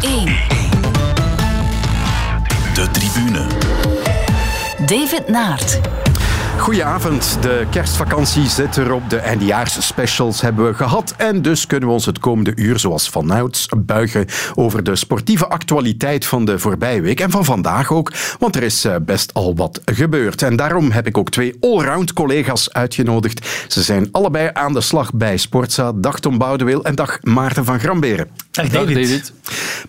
1. De tribune. David Naert. Goedenavond. De kerstvakantie zit erop. De eindejaarsspecials hebben we gehad. En dus kunnen we ons het komende uur, zoals vanouds, buigen over de sportieve actualiteit van de voorbije week. En van vandaag ook, want er is eh, best al wat gebeurd. En daarom heb ik ook twee allround collega's uitgenodigd. Ze zijn allebei aan de slag bij Sportza. Dag Tom Boudewil en dag Maarten van Gramberen. Dag David.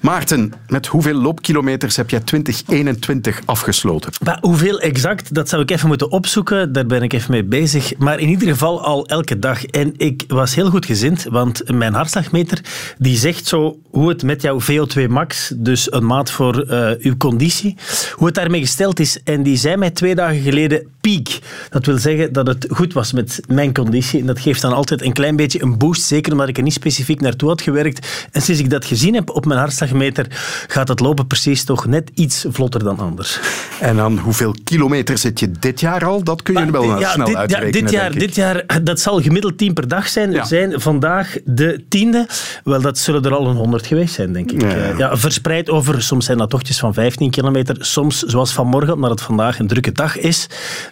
Maarten, met hoeveel loopkilometers heb jij 2021 afgesloten? Maar hoeveel exact, dat zou ik even moeten opzoeken. Daar ben ik even mee bezig. Maar in ieder geval al elke dag. En ik was heel goed gezind, want mijn hartslagmeter die zegt zo hoe het met jouw VO2 max, dus een maat voor uh, uw conditie, hoe het daarmee gesteld is. En die zei mij twee dagen geleden peak. Dat wil zeggen dat het goed was met mijn conditie. En dat geeft dan altijd een klein beetje een boost, zeker omdat ik er niet specifiek naartoe had gewerkt. En sinds ik dat gezien heb op mijn hartslagmeter, gaat het lopen precies toch net iets vlotter dan anders. En dan hoeveel kilometer zit je dit jaar al? Dat kun je maar, wel ja, snel dit, uitrekenen. Ja, dit, jaar, dit jaar, dat zal gemiddeld 10 per dag zijn. We zijn vandaag de tiende. Wel, dat zullen er al een 100 geweest zijn, denk ik. Ja. ja. verspreid over, soms zijn dat tochtjes van 15 kilometer. Soms, zoals vanmorgen, omdat het vandaag een drukke dag is,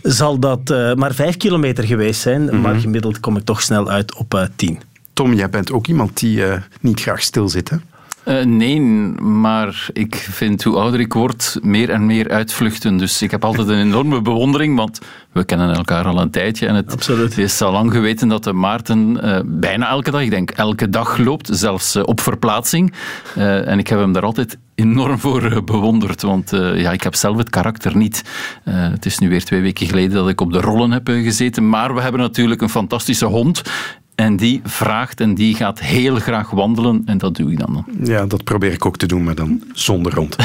zal dat uh, maar 5 kilometer geweest zijn. Mm -hmm. Maar gemiddeld kom ik toch snel uit op uh, 10. Tom, jij bent ook iemand die uh, niet graag stilzit, hè? Uh, nee, maar ik vind hoe ouder ik word, meer en meer uitvluchten. Dus ik heb altijd een enorme bewondering, want we kennen elkaar al een tijdje. En het Absoluut. is al lang geweten dat de Maarten uh, bijna elke dag, ik denk elke dag loopt, zelfs uh, op verplaatsing. en ik heb hem daar altijd enorm voor bewonderd, want ja, ik heb zelf het karakter niet. het is nu weer twee weken geleden dat ik op de rollen heb gezeten, maar we hebben natuurlijk een fantastische hond. En die vraagt en die gaat heel graag wandelen en dat doe ik dan. Ja, dat probeer ik ook te doen, maar dan zonder rond.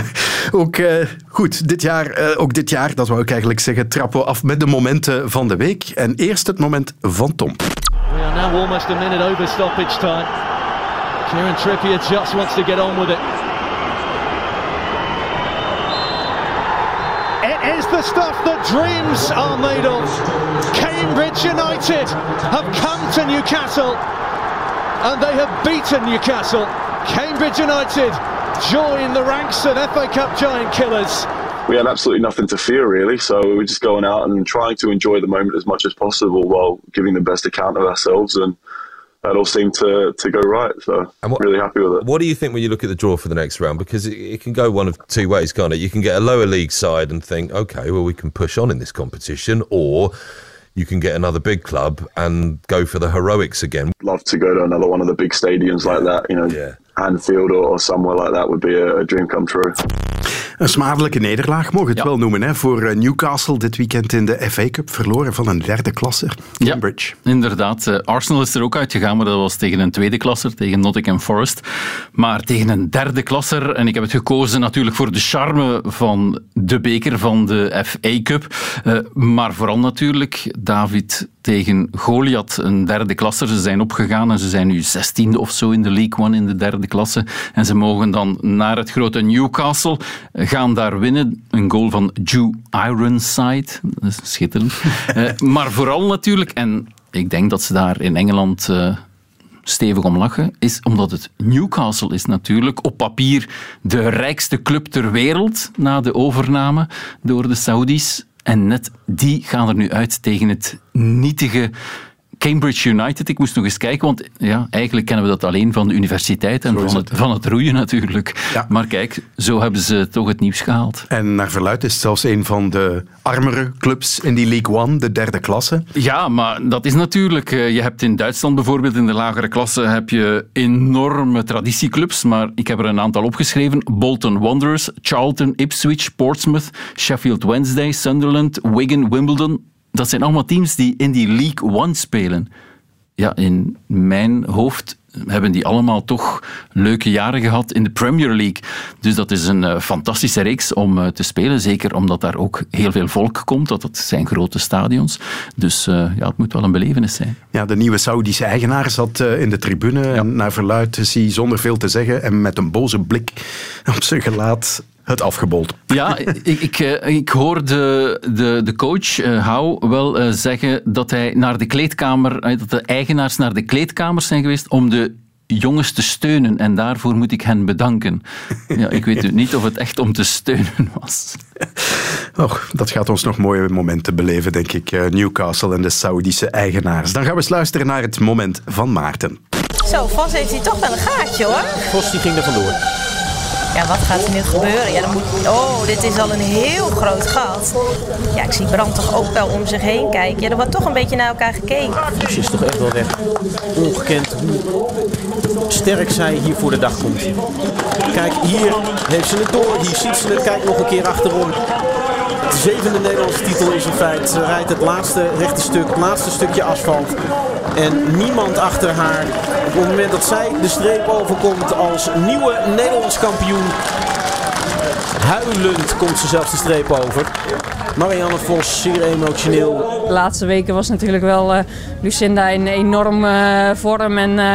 ook uh, goed, dit jaar, uh, ook dit jaar, dat wou ik eigenlijk zeggen, trappen we af met de momenten van de week. En eerst het moment van Tom. We are now almost a minute over stoppage time. Kieran Trippier just wants to get on with it. Is the stuff that dreams are made of. Cambridge United have come to Newcastle and they have beaten Newcastle. Cambridge United join the ranks of FA Cup giant killers. We had absolutely nothing to fear, really. So we were just going out and trying to enjoy the moment as much as possible while giving the best account of ourselves. And that all seemed to, to go right. So I'm really happy with it. What do you think when you look at the draw for the next round? Because it, it, can go one of two ways, can't it? You can get a lower league side and think, okay, well, we can push on in this competition, or you can get another big club and go for the heroics again. Love to go to another one of the big stadiums like that, you know. Yeah. Anfield or, or somewhere like that would be a, a dream come true. Een smadelijke nederlaag, mogen het ja. wel noemen, hè, voor Newcastle dit weekend in de FA Cup. Verloren van een derde klasser, Cambridge. Ja, inderdaad. Uh, Arsenal is er ook uitgegaan, maar dat was tegen een tweede klasser, tegen Nottingham Forest. Maar tegen een derde klasser, en ik heb het gekozen natuurlijk voor de charme van de beker van de FA Cup. Uh, maar vooral natuurlijk David tegen Goliath, een derde klasser. Ze zijn opgegaan en ze zijn nu zestiende of zo in de League One in de derde klasse. En ze mogen dan naar het grote Newcastle, gaan daar winnen. Een goal van Jew Ironside. Dat is schitterend. uh, maar vooral natuurlijk, en ik denk dat ze daar in Engeland... Uh, stevig om lachen, is omdat het Newcastle is natuurlijk op papier de rijkste club ter wereld na de overname door de Saudis. En net die gaan er nu uit tegen het nietige Cambridge United. Ik moest nog eens kijken, want ja, eigenlijk kennen we dat alleen van de universiteit en van het, van het roeien natuurlijk. Ja. Maar kijk, zo hebben ze toch het nieuws gehaald. En naar verluid is het zelfs een van de armere clubs in die League One, de derde klasse. Ja, maar dat is natuurlijk... Je hebt in Duitsland bijvoorbeeld in de lagere klasse heb je enorme traditieclubs, maar ik heb er een aantal opgeschreven. Bolton Wanderers, Charlton, Ipswich, Portsmouth, Sheffield Wednesday, Sunderland, Wigan, Wimbledon dat zijn allemaal teams die in die League One spelen. Ja, in mijn hoofd hebben die allemaal toch leuke jaren gehad in de Premier League. Dus dat is een uh, fantastische reeks om uh, te spelen. Zeker omdat daar ook heel veel volk komt. Dat, dat zijn grote stadions. Dus uh, ja, het moet wel een belevenis zijn. Ja, de nieuwe Saudische eigenaar zat in de tribune. Ja. En naar verluid is hij zonder veel te zeggen en met een boze blik op zijn gelaat het afgebold. Ja, ik, ik, ik hoor de, de, de coach, uh, Hou, wel uh, zeggen dat hij naar de kleedkamer, uh, dat de eigenaars naar de kleedkamers zijn geweest om de jongens te steunen en daarvoor moet ik hen bedanken. Ja, ik weet niet of het echt om te steunen was. Och, dat gaat ons nog mooie momenten beleven, denk ik. Eh, Newcastle en de Saoedische eigenaars. Dan gaan we eens luisteren naar het moment van Maarten. Zo, Vos heeft hij toch wel een gaatje hoor. Vos die ging er vandoor. Ja, wat gaat er nu gebeuren? Ja, dan moet... Oh, dit is al een heel groot gat. Ja, ik zie Brand toch ook wel om zich heen kijken. Ja, er wordt toch een beetje naar elkaar gekeken. Vos is toch echt wel weg. Ongekend hoe sterk zij hier voor de dag komt. Kijk, hier heeft ze het door. Hier ziet ze het. Kijk nog een keer achterom. De zevende Nederlandse titel is een feit. Ze rijdt het laatste rechte stuk, het laatste stukje asfalt. En niemand achter haar. Op het moment dat zij de streep overkomt als nieuwe Nederlands kampioen. Huilend komt ze zelfs de streep over. Marianne Vos, zeer emotioneel. De laatste weken was natuurlijk wel uh, Lucinda in enorm uh, vorm. En uh,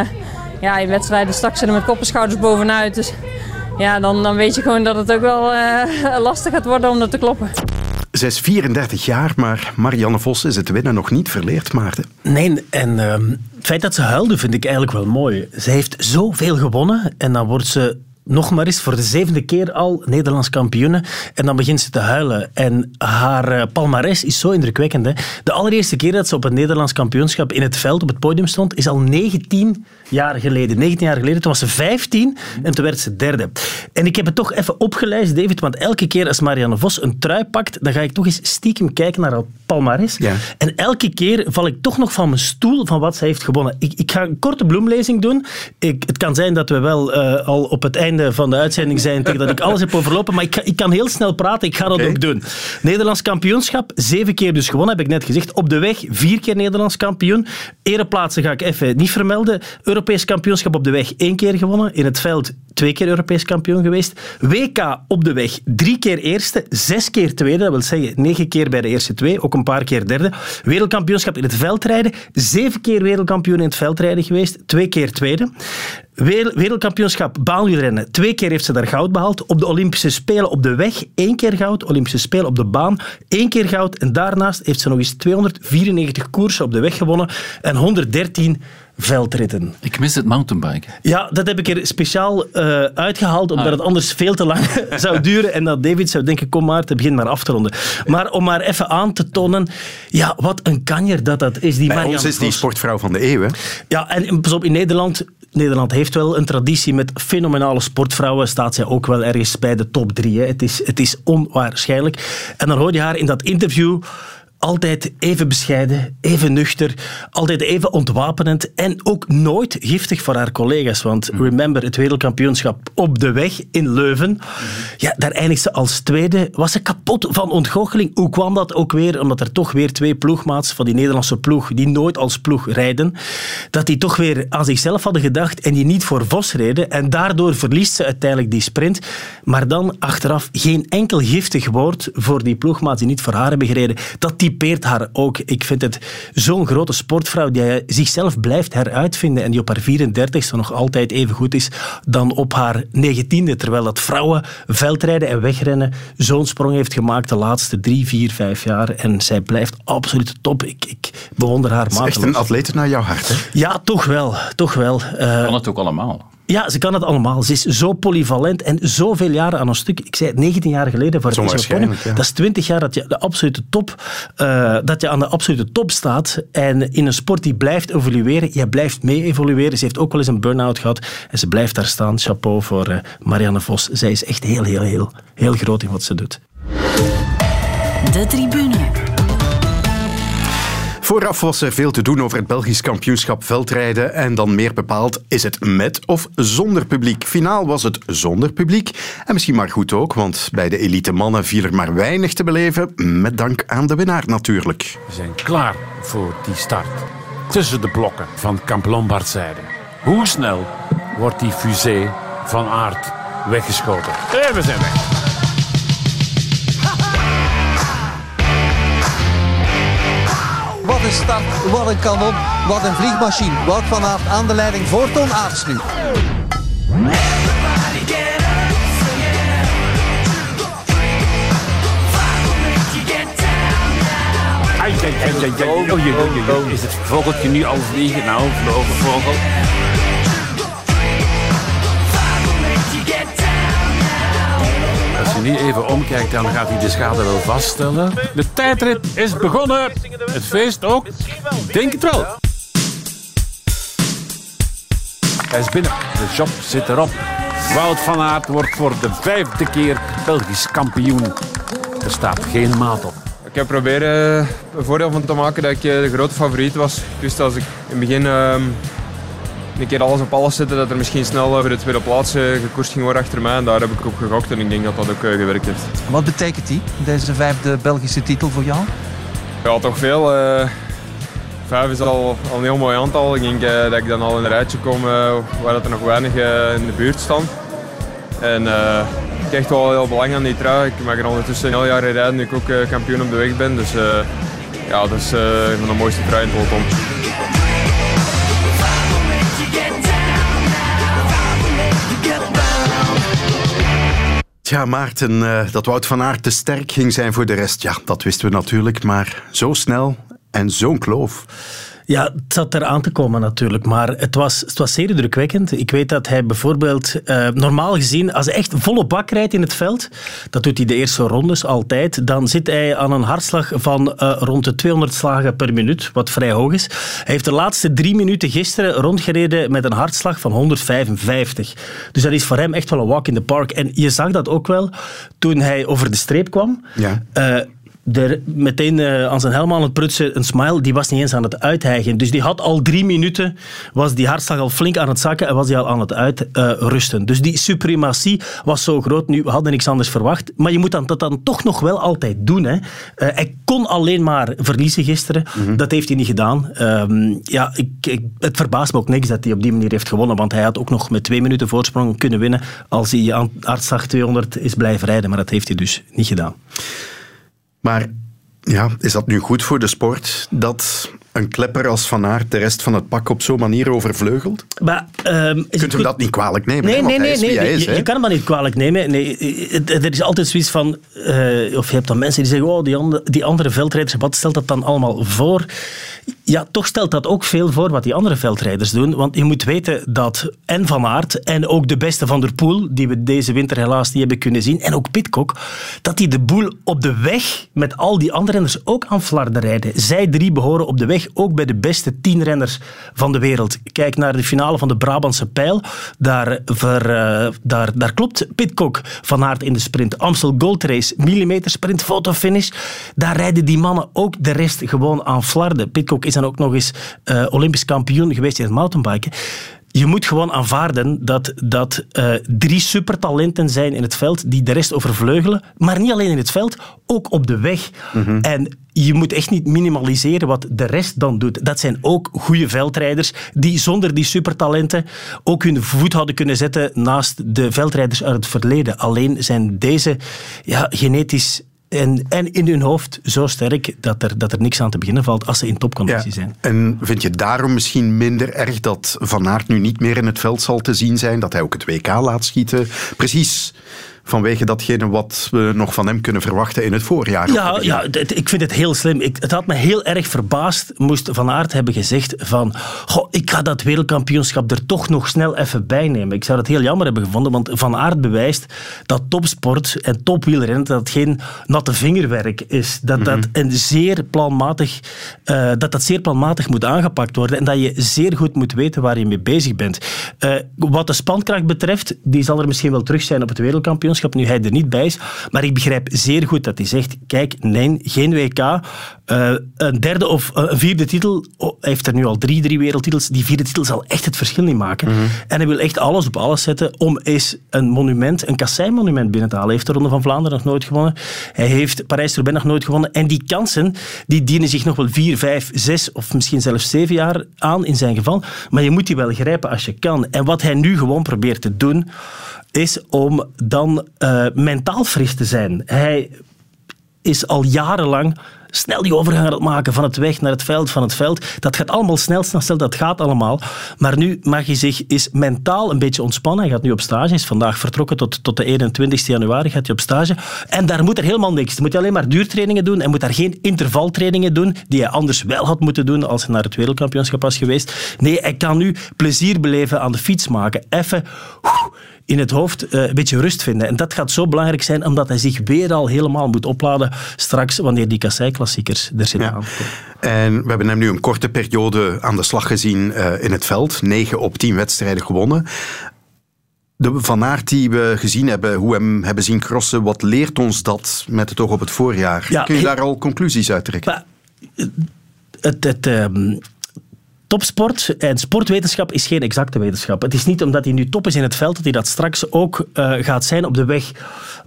ja, in wedstrijden stak ze er met kop en schouders bovenuit. Dus ja, dan, dan weet je gewoon dat het ook wel lastig gaat worden om dat te kloppen. Ze is 34 jaar, maar Marianne Vos is het winnen nog niet verleerd, Maarten. Nee, en uh, het feit dat ze huilde vind ik eigenlijk wel mooi. Ze heeft zoveel gewonnen en dan wordt ze nog maar eens voor de zevende keer al Nederlands kampioene. En dan begint ze te huilen. En haar uh, palmares is zo indrukwekkend. Hè? De allereerste keer dat ze op het Nederlands kampioenschap in het veld op het podium stond, is al 19 jaar geleden. 19 jaar geleden, toen was ze 15 en toen werd ze derde. En ik heb het toch even opgeleid, David, want elke keer als Marianne Vos een trui pakt, dan ga ik toch eens stiekem kijken naar haar palmares. Ja. En elke keer val ik toch nog van mijn stoel van wat ze heeft gewonnen. Ik, ik ga een korte bloemlezing doen. Ik, het kan zijn dat we wel uh, al op het einde van de uitzending zijn tegen dat ik alles heb overlopen, maar ik, ik kan heel snel praten. Ik ga dat ook doen. Nederlands kampioenschap, zeven keer dus gewonnen, heb ik net gezegd. Op de weg, vier keer Nederlands kampioen. Ereplaatsen ga ik even niet vermelden. Europees kampioenschap op de weg, één keer gewonnen. In het veld, twee keer Europees kampioen geweest. WK op de weg, drie keer eerste, zes keer tweede. Dat wil zeggen, negen keer bij de eerste twee, ook een paar keer derde. Wereldkampioenschap in het veldrijden, zeven keer wereldkampioen in het veldrijden geweest, twee keer tweede. Wereld- Wereldkampioenschap baanwielrennen. Twee keer heeft ze daar goud behaald. Op de Olympische Spelen op de weg één keer goud. Olympische Spelen op de baan één keer goud. En daarnaast heeft ze nog eens 294 koersen op de weg gewonnen en 113 veldritten. Ik mis het mountainbiken. Ja, dat heb ik er speciaal eh, uitgehaald, omdat Ah. het anders veel te lang zou duren. En dat David zou denken, kom maar, te begin maar af te ronden. Maar om maar even aan te tonen, ja, wat een kanjer dat dat is, die Bij Marianne ons is die Vos. sportvrouw van de eeuw. Hè? Ja, en pas op, in Nederland... Nederland heeft wel een traditie met fenomenale sportvrouwen. Staat zij ook wel ergens bij de top drie. Hè. Het, is, het is onwaarschijnlijk. En dan hoor je haar in dat interview altijd even bescheiden, even nuchter, altijd even ontwapenend en ook nooit giftig voor haar collega's. Want remember, het wereldkampioenschap op de weg in Leuven, ja, daar eindigt ze als tweede. Was ze kapot van ontgoocheling? Hoe kwam dat ook weer? Omdat er toch weer twee ploegmaats van die Nederlandse ploeg, die nooit als ploeg rijden, dat die toch weer aan zichzelf hadden gedacht en die niet voor Vos reden. En daardoor verliest ze uiteindelijk die sprint. Maar dan achteraf geen enkel giftig woord voor die ploegmaats die niet voor haar hebben gereden. Dat typeert haar ook. Ik vind het zo'n grote sportvrouw die zichzelf blijft heruitvinden en die op haar 34ste nog altijd even goed is dan op haar 19e. Terwijl dat vrouwen veldrijden en wegrennen zo'n sprong heeft gemaakt de laatste drie, vier, vijf jaar. En zij blijft absoluut top. Ik, ik bewonder haar is echt een atleet naar jouw hart. Hè? Ja, toch wel. Toch wel. Eh, Kan het ook allemaal. Ja, ze kan het allemaal. Ze is zo polyvalent en zoveel jaren aan een stuk. Ik zei het 19 jaar geleden voor het ja. Dat is 20 jaar dat je, de absolute top, eh, dat je aan de absolute top staat. En in een sport die blijft evolueren. Je blijft mee evolueren. Ze heeft ook wel eens een burn-out gehad. En ze blijft daar staan. Chapeau voor eh, Marianne Vos. Zij is echt heel, heel, heel, heel groot in wat ze doet. De tribune. Vooraf was er veel te doen over het Belgisch kampioenschap veldrijden. En dan meer bepaald, is het met of zonder publiek? Finaal was het zonder publiek. En misschien maar goed ook, want bij de elite mannen viel er maar weinig te beleven. Met dank aan de winnaar natuurlijk. We zijn klaar voor die start. Tussen de blokken van Kamp Lombardzijde. Hoe snel wordt die fusée van aard weggeschoten? En we zijn weg. Wat een start, wat een kanon, wat een vliegmachine. Wout van Aert aan de leiding voor Toon Aerts nu. Ai, ai, ai, ai, oei. Is het vogeltje nu al vliegen? Nou, vlogen vogel. Kijk, dan gaat hij de schade wel vaststellen. De tijdrit is begonnen. Het feest ook. Ik denk het wel. Hij is binnen. De job zit erop. Wout van Aert wordt voor de vijfde keer Belgisch kampioen. Er staat geen maat op. Ik heb proberen eh, een voordeel van te maken dat ik eh, de grote favoriet was. Ik wist als ik in het begin ehm, een keer alles op alles zette, dat er misschien snel voor de tweede plaats uh, gekoerst ging worden achter mij. En daar heb ik op gegokt en ik denk dat dat ook gewerkt heeft. Wat betekent die, deze vijfde Belgische titel voor jou? Ja, toch veel. vijf is al, al een heel mooi aantal. Ik denk dat ik dan al in een rijtje kom waar dat er nog weinig in de buurt staan. En ik echt wel heel belang aan die trui. Ik mag er ondertussen heel jaren rijden nu ik ook kampioen op de weg ben. Dus ja, dat is een van de mooiste truien in het peloton. Ja, Maarten, dat Wout van Aert te sterk ging zijn voor de rest, ja, dat wisten we natuurlijk. Maar zo snel en zo'n kloof. Ja, het zat eraan te komen natuurlijk, maar het was, het was zeer drukwekkend. Ik weet dat hij bijvoorbeeld, uh, normaal gezien, als hij echt volle bak rijdt in het veld, dat doet hij de eerste rondes altijd, dan zit hij aan een hartslag van uh, rond de 200 slagen per minuut, wat vrij hoog is. Hij heeft de laatste drie minuten gisteren rondgereden met een hartslag van 155. Dus dat is voor hem echt wel een walk in the park. En je zag dat ook wel toen hij over de streep kwam. Ja. Uh, er meteen uh, aan zijn helm aan het prutsen, een smile, die was niet eens aan het uithijgen. Dus die had al drie minuten, was die hartslag al flink aan het zakken en was hij al aan het uitrusten. Uh, dus die suprematie was zo groot. Nu, we hadden niks anders verwacht. Maar je moet dan, dat dan toch nog wel altijd doen. Hè. Uh, hij kon alleen maar verliezen gisteren. Mm -hmm. Dat heeft hij niet gedaan. Um, ja, ik, ik, het verbaast me ook niks dat hij op die manier heeft gewonnen, want hij had ook nog met twee minuten voorsprong kunnen winnen als hij aan hartslag 200 is blijven rijden. Maar dat heeft hij dus niet gedaan. Maar ja, is dat nu goed voor de sport dat een klepper als Van Aert de rest van het pak op zo'n manier overvleugelt? Maar, um, kunt hem dat niet kwalijk nemen. Nee, nee, nee. nee, is, je, je, kan hem dat niet kwalijk nemen. Nee, er is altijd zoiets van... Uh, of je hebt dan mensen die zeggen... Oh, die, andere, die andere veldrijders, wat stelt dat dan allemaal voor? Ja, toch stelt dat ook veel voor wat die andere veldrijders doen. Want je moet weten dat en Van Aert en ook de beste Van der Poel, die we deze winter helaas niet hebben kunnen zien, en ook Pitcock, dat die de boel op de weg met al die andere renners ook aan flarden rijden. Zij drie behoren op de weg ook bij de beste tien renners van de wereld. Kijk naar de finale van de Brabantse Pijl. Daar, ver, uh, daar, daar klopt Pitcock Van Aert in de sprint. Amstel Gold Race, millimeter sprint, fotofinish. Daar rijden die mannen ook de rest gewoon aan flarden. Pitcock is dan ook nog eens uh, Olympisch kampioen geweest in het mountainbiken. Je moet gewoon aanvaarden dat dat uh, drie supertalenten zijn in het veld die de rest overvleugelen. Maar niet alleen in het veld, ook op de weg. Mm -hmm. En je moet echt niet minimaliseren wat de rest dan doet. Dat zijn ook goede veldrijders die zonder die supertalenten ook hun voet hadden kunnen zetten naast de veldrijders uit het verleden. Alleen zijn deze ja, genetisch en, en in hun hoofd zo sterk dat er, dat er niks aan te beginnen valt als ze in topconditie ja. zijn. En vind je daarom misschien minder erg dat Van Aert nu niet meer in het veld zal te zien zijn? Dat hij ook het WK laat schieten? Precies vanwege datgene wat we nog van hem kunnen verwachten in het voorjaar. Ja, ja ik vind het heel slim. Ik, het had me heel erg verbaasd, moest Van Aert hebben gezegd van goh, ik ga dat wereldkampioenschap er toch nog snel even bij nemen. Ik zou het heel jammer hebben gevonden, want Van Aert bewijst dat topsport en topwielrennen dat geen natte vingerwerk is. Dat dat, mm-hmm. een zeer planmatig, uh, dat dat zeer planmatig moet aangepakt worden en dat je zeer goed moet weten waar je mee bezig bent. Uh, wat de spankracht betreft, die zal er misschien wel terug zijn op het wereldkampioenschap nu hij er niet bij is. Maar ik begrijp zeer goed dat hij zegt, kijk, nee, geen WK. Uh, een derde of uh, een vierde titel, oh, hij heeft er nu al drie, drie wereldtitels, die vierde titel zal echt het verschil niet maken. Mm-hmm. En hij wil echt alles op alles zetten om eens een monument, een kassei-monument binnen te halen. Hij heeft de Ronde van Vlaanderen nog nooit gewonnen. Hij heeft Parijs-Roubaix nog nooit gewonnen. En die kansen, die dienen zich nog wel vier, vijf, zes of misschien zelfs zeven jaar aan in zijn geval. Maar je moet die wel grijpen als je kan. En wat hij nu gewoon probeert te doen, is om dan uh, mentaal fris te zijn. Hij is al jarenlang snel die overgang maken van het weg naar het veld, van het veld. Dat gaat allemaal snel, snel, snel, dat gaat allemaal. Maar nu mag hij zich is mentaal een beetje ontspannen. Hij gaat nu op stage, is vandaag vertrokken tot, tot de 21 januari, gaat hij op stage. En daar moet er helemaal niks. Dan moet hij alleen maar duurtrainingen doen en moet daar geen intervaltrainingen doen, die hij anders wel had moeten doen als hij naar het wereldkampioenschap was geweest. Nee, hij kan nu plezier beleven aan de fiets maken. Even in het hoofd uh, een beetje rust vinden. En dat gaat zo belangrijk zijn, omdat hij zich weer al helemaal moet opladen straks wanneer die kassei-klassiekers er zitten ja. En we hebben hem nu een korte periode aan de slag gezien uh, in het veld. 9 op 10 wedstrijden gewonnen. De Van Aert die we gezien hebben, hoe we hem hebben zien crossen, wat leert ons dat met het oog op het voorjaar? Ja, Kun je daar al conclusies uit trekken? Het, het, um, topsport en sportwetenschap is geen exacte wetenschap. Het is niet omdat hij nu top is in het veld dat hij dat straks ook uh, gaat zijn op de weg.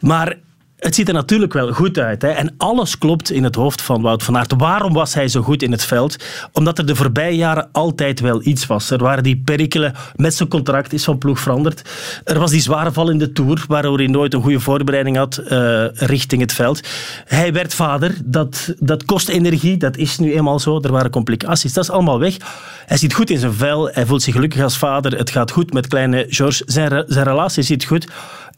Maar het ziet er natuurlijk wel goed uit. Hè? En alles klopt in het hoofd van Wout van Aert. Waarom was hij zo goed in het veld? Omdat er de voorbije jaren altijd wel iets was. Er waren die perikelen met zijn contract, is van ploeg veranderd. Er was die zware val in de Tour, waardoor hij nooit een goede voorbereiding had uh, richting het veld. Hij werd vader. Dat, dat kost energie. Dat is nu eenmaal zo. Er waren complicaties. Dat is allemaal weg. Hij zit goed in zijn vel. Hij voelt zich gelukkig als vader. Het gaat goed met kleine George. Zijn, zijn relatie zit goed.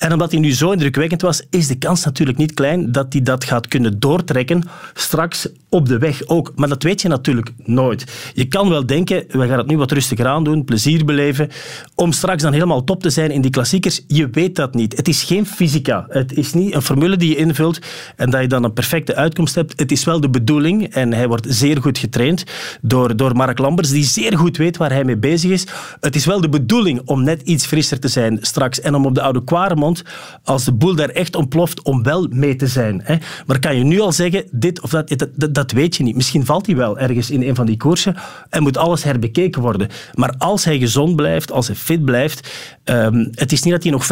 En omdat hij nu zo indrukwekkend was, is de kans natuurlijk niet klein dat hij dat gaat kunnen doortrekken straks op de weg ook. Maar dat weet je natuurlijk nooit. Je kan wel denken, we gaan het nu wat rustiger aan doen, plezier beleven, om straks dan helemaal top te zijn in die klassiekers. Je weet dat niet. Het is geen fysica. Het is niet een formule die je invult en dat je dan een perfecte uitkomst hebt. Het is wel de bedoeling, en hij wordt zeer goed getraind door, door Mark Lambers, die zeer goed weet waar hij mee bezig is. Het is wel de bedoeling om net iets frisser te zijn straks en om op de oude Quaremont, als de boel daar echt ontploft, om wel mee te zijn. Hè. Maar kan je nu al zeggen, dit of dat, dat, dat weet je niet. Misschien valt hij wel ergens in een van die koersen en moet alles herbekeken worden. Maar als hij gezond blijft, als hij fit blijft, um, het is niet dat hij nog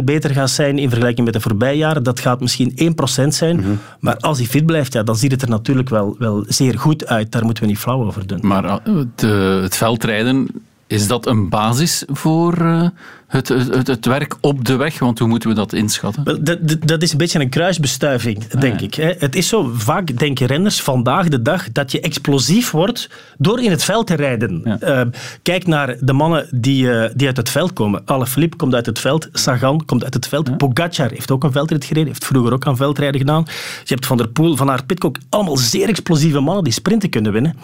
5% beter gaat zijn in vergelijking met de voorbije jaren. Dat gaat misschien 1% zijn. Mm -hmm. Maar als hij fit blijft, ja, dan ziet het er natuurlijk wel, wel zeer goed uit. Daar moeten we niet flauw over doen. Maar uh, de, het veldrijden is dat een basis voor uh, het, het, het, werk op de weg? Want hoe moeten we dat inschatten? Wel, dat, dat, is een beetje een kruisbestuiving, denk ik. Het is zo, vaak denken renners vandaag de dag dat je explosief wordt door in het veld te rijden. Ja. Uh, kijk naar de mannen die, uh, die uit het veld komen. Alaphilippe komt uit het veld, Sagan komt uit het veld, ja. Pogacar heeft ook een veldrit gereden, heeft vroeger ook aan veldrijden gedaan. Je hebt Van der Poel, Van Aert, Pitcock, allemaal zeer explosieve mannen die sprinten kunnen winnen.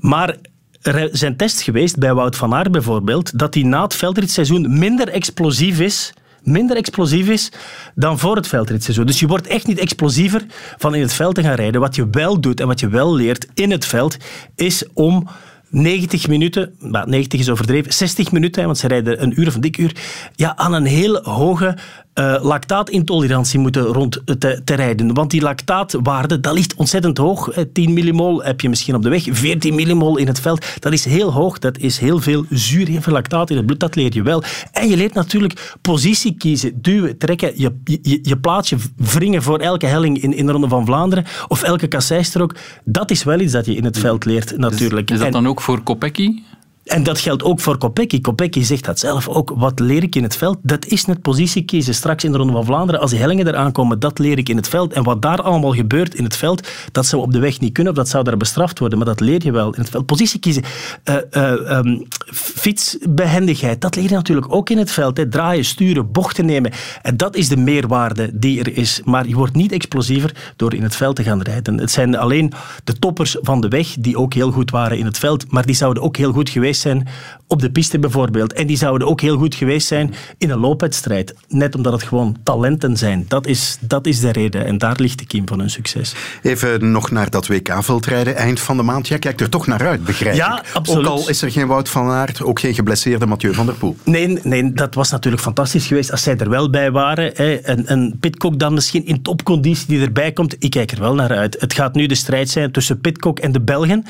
Maar er zijn tests geweest bij Wout van Aert bijvoorbeeld, dat hij na het veldritseizoen minder explosief is minder explosief is dan voor het veldritseizoen. Dus je wordt echt niet explosiever van in het veld te gaan rijden. Wat je wel doet en wat je wel leert in het veld, is om 90 minuten, nou, 90 is overdreven, 60 minuten, want ze rijden een uur of een dik uur, ja, aan een heel hoge uh, lactaatintolerantie moeten rond te, te, rijden. Want die lactaatwaarde, dat ligt ontzettend hoog. 10 millimol heb je misschien op de weg, 14 millimol in het veld. Dat is heel hoog, dat is heel veel zuur, heel veel lactaat in het bloed, dat leer je wel. En je leert natuurlijk positie kiezen, duwen, trekken, je, je, je plaatsje wringen voor elke helling in, in de Ronde van Vlaanderen of elke kasseistrook. Dat is wel iets dat je in het veld leert, natuurlijk. Is, is dat dan ook voor Kopecky? En dat geldt ook voor Kopecky. Kopecky zegt dat zelf ook. Wat leer ik in het veld? Dat is net positie kiezen. Straks in de Ronde van Vlaanderen, als die hellingen eraan komen, dat leer ik in het veld. En wat daar allemaal gebeurt in het veld, dat zou op de weg niet kunnen of dat zou daar bestraft worden. Maar dat leer je wel in het veld. Positie kiezen. Uh, uh, um, fietsbehendigheid, dat leer je natuurlijk ook in het veld. Hè. Draaien, sturen, bochten nemen. En dat is de meerwaarde die er is. Maar je wordt niet explosiever door in het veld te gaan rijden. Het zijn alleen de toppers van de weg die ook heel goed waren in het veld. Maar die zouden ook heel goed geweest zijn op de piste bijvoorbeeld. En die zouden ook heel goed geweest zijn in een loopwedstrijd. Net omdat het gewoon talenten zijn. Dat is, dat is de reden. En daar ligt de kiem van hun succes. Even nog naar dat WK-veldrijden eind van de maand. Jij kijkt er toch naar uit, begrijp ja, ik. absoluut. Ook al is er geen Wout van Aert, ook geen geblesseerde Mathieu van der Poel. Nee, nee, dat was natuurlijk fantastisch geweest als zij er wel bij waren. Hè. En, en Pitcock dan misschien in topconditie die erbij komt. Ik kijk er wel naar uit. Het gaat nu de strijd zijn tussen Pitcock en de Belgen.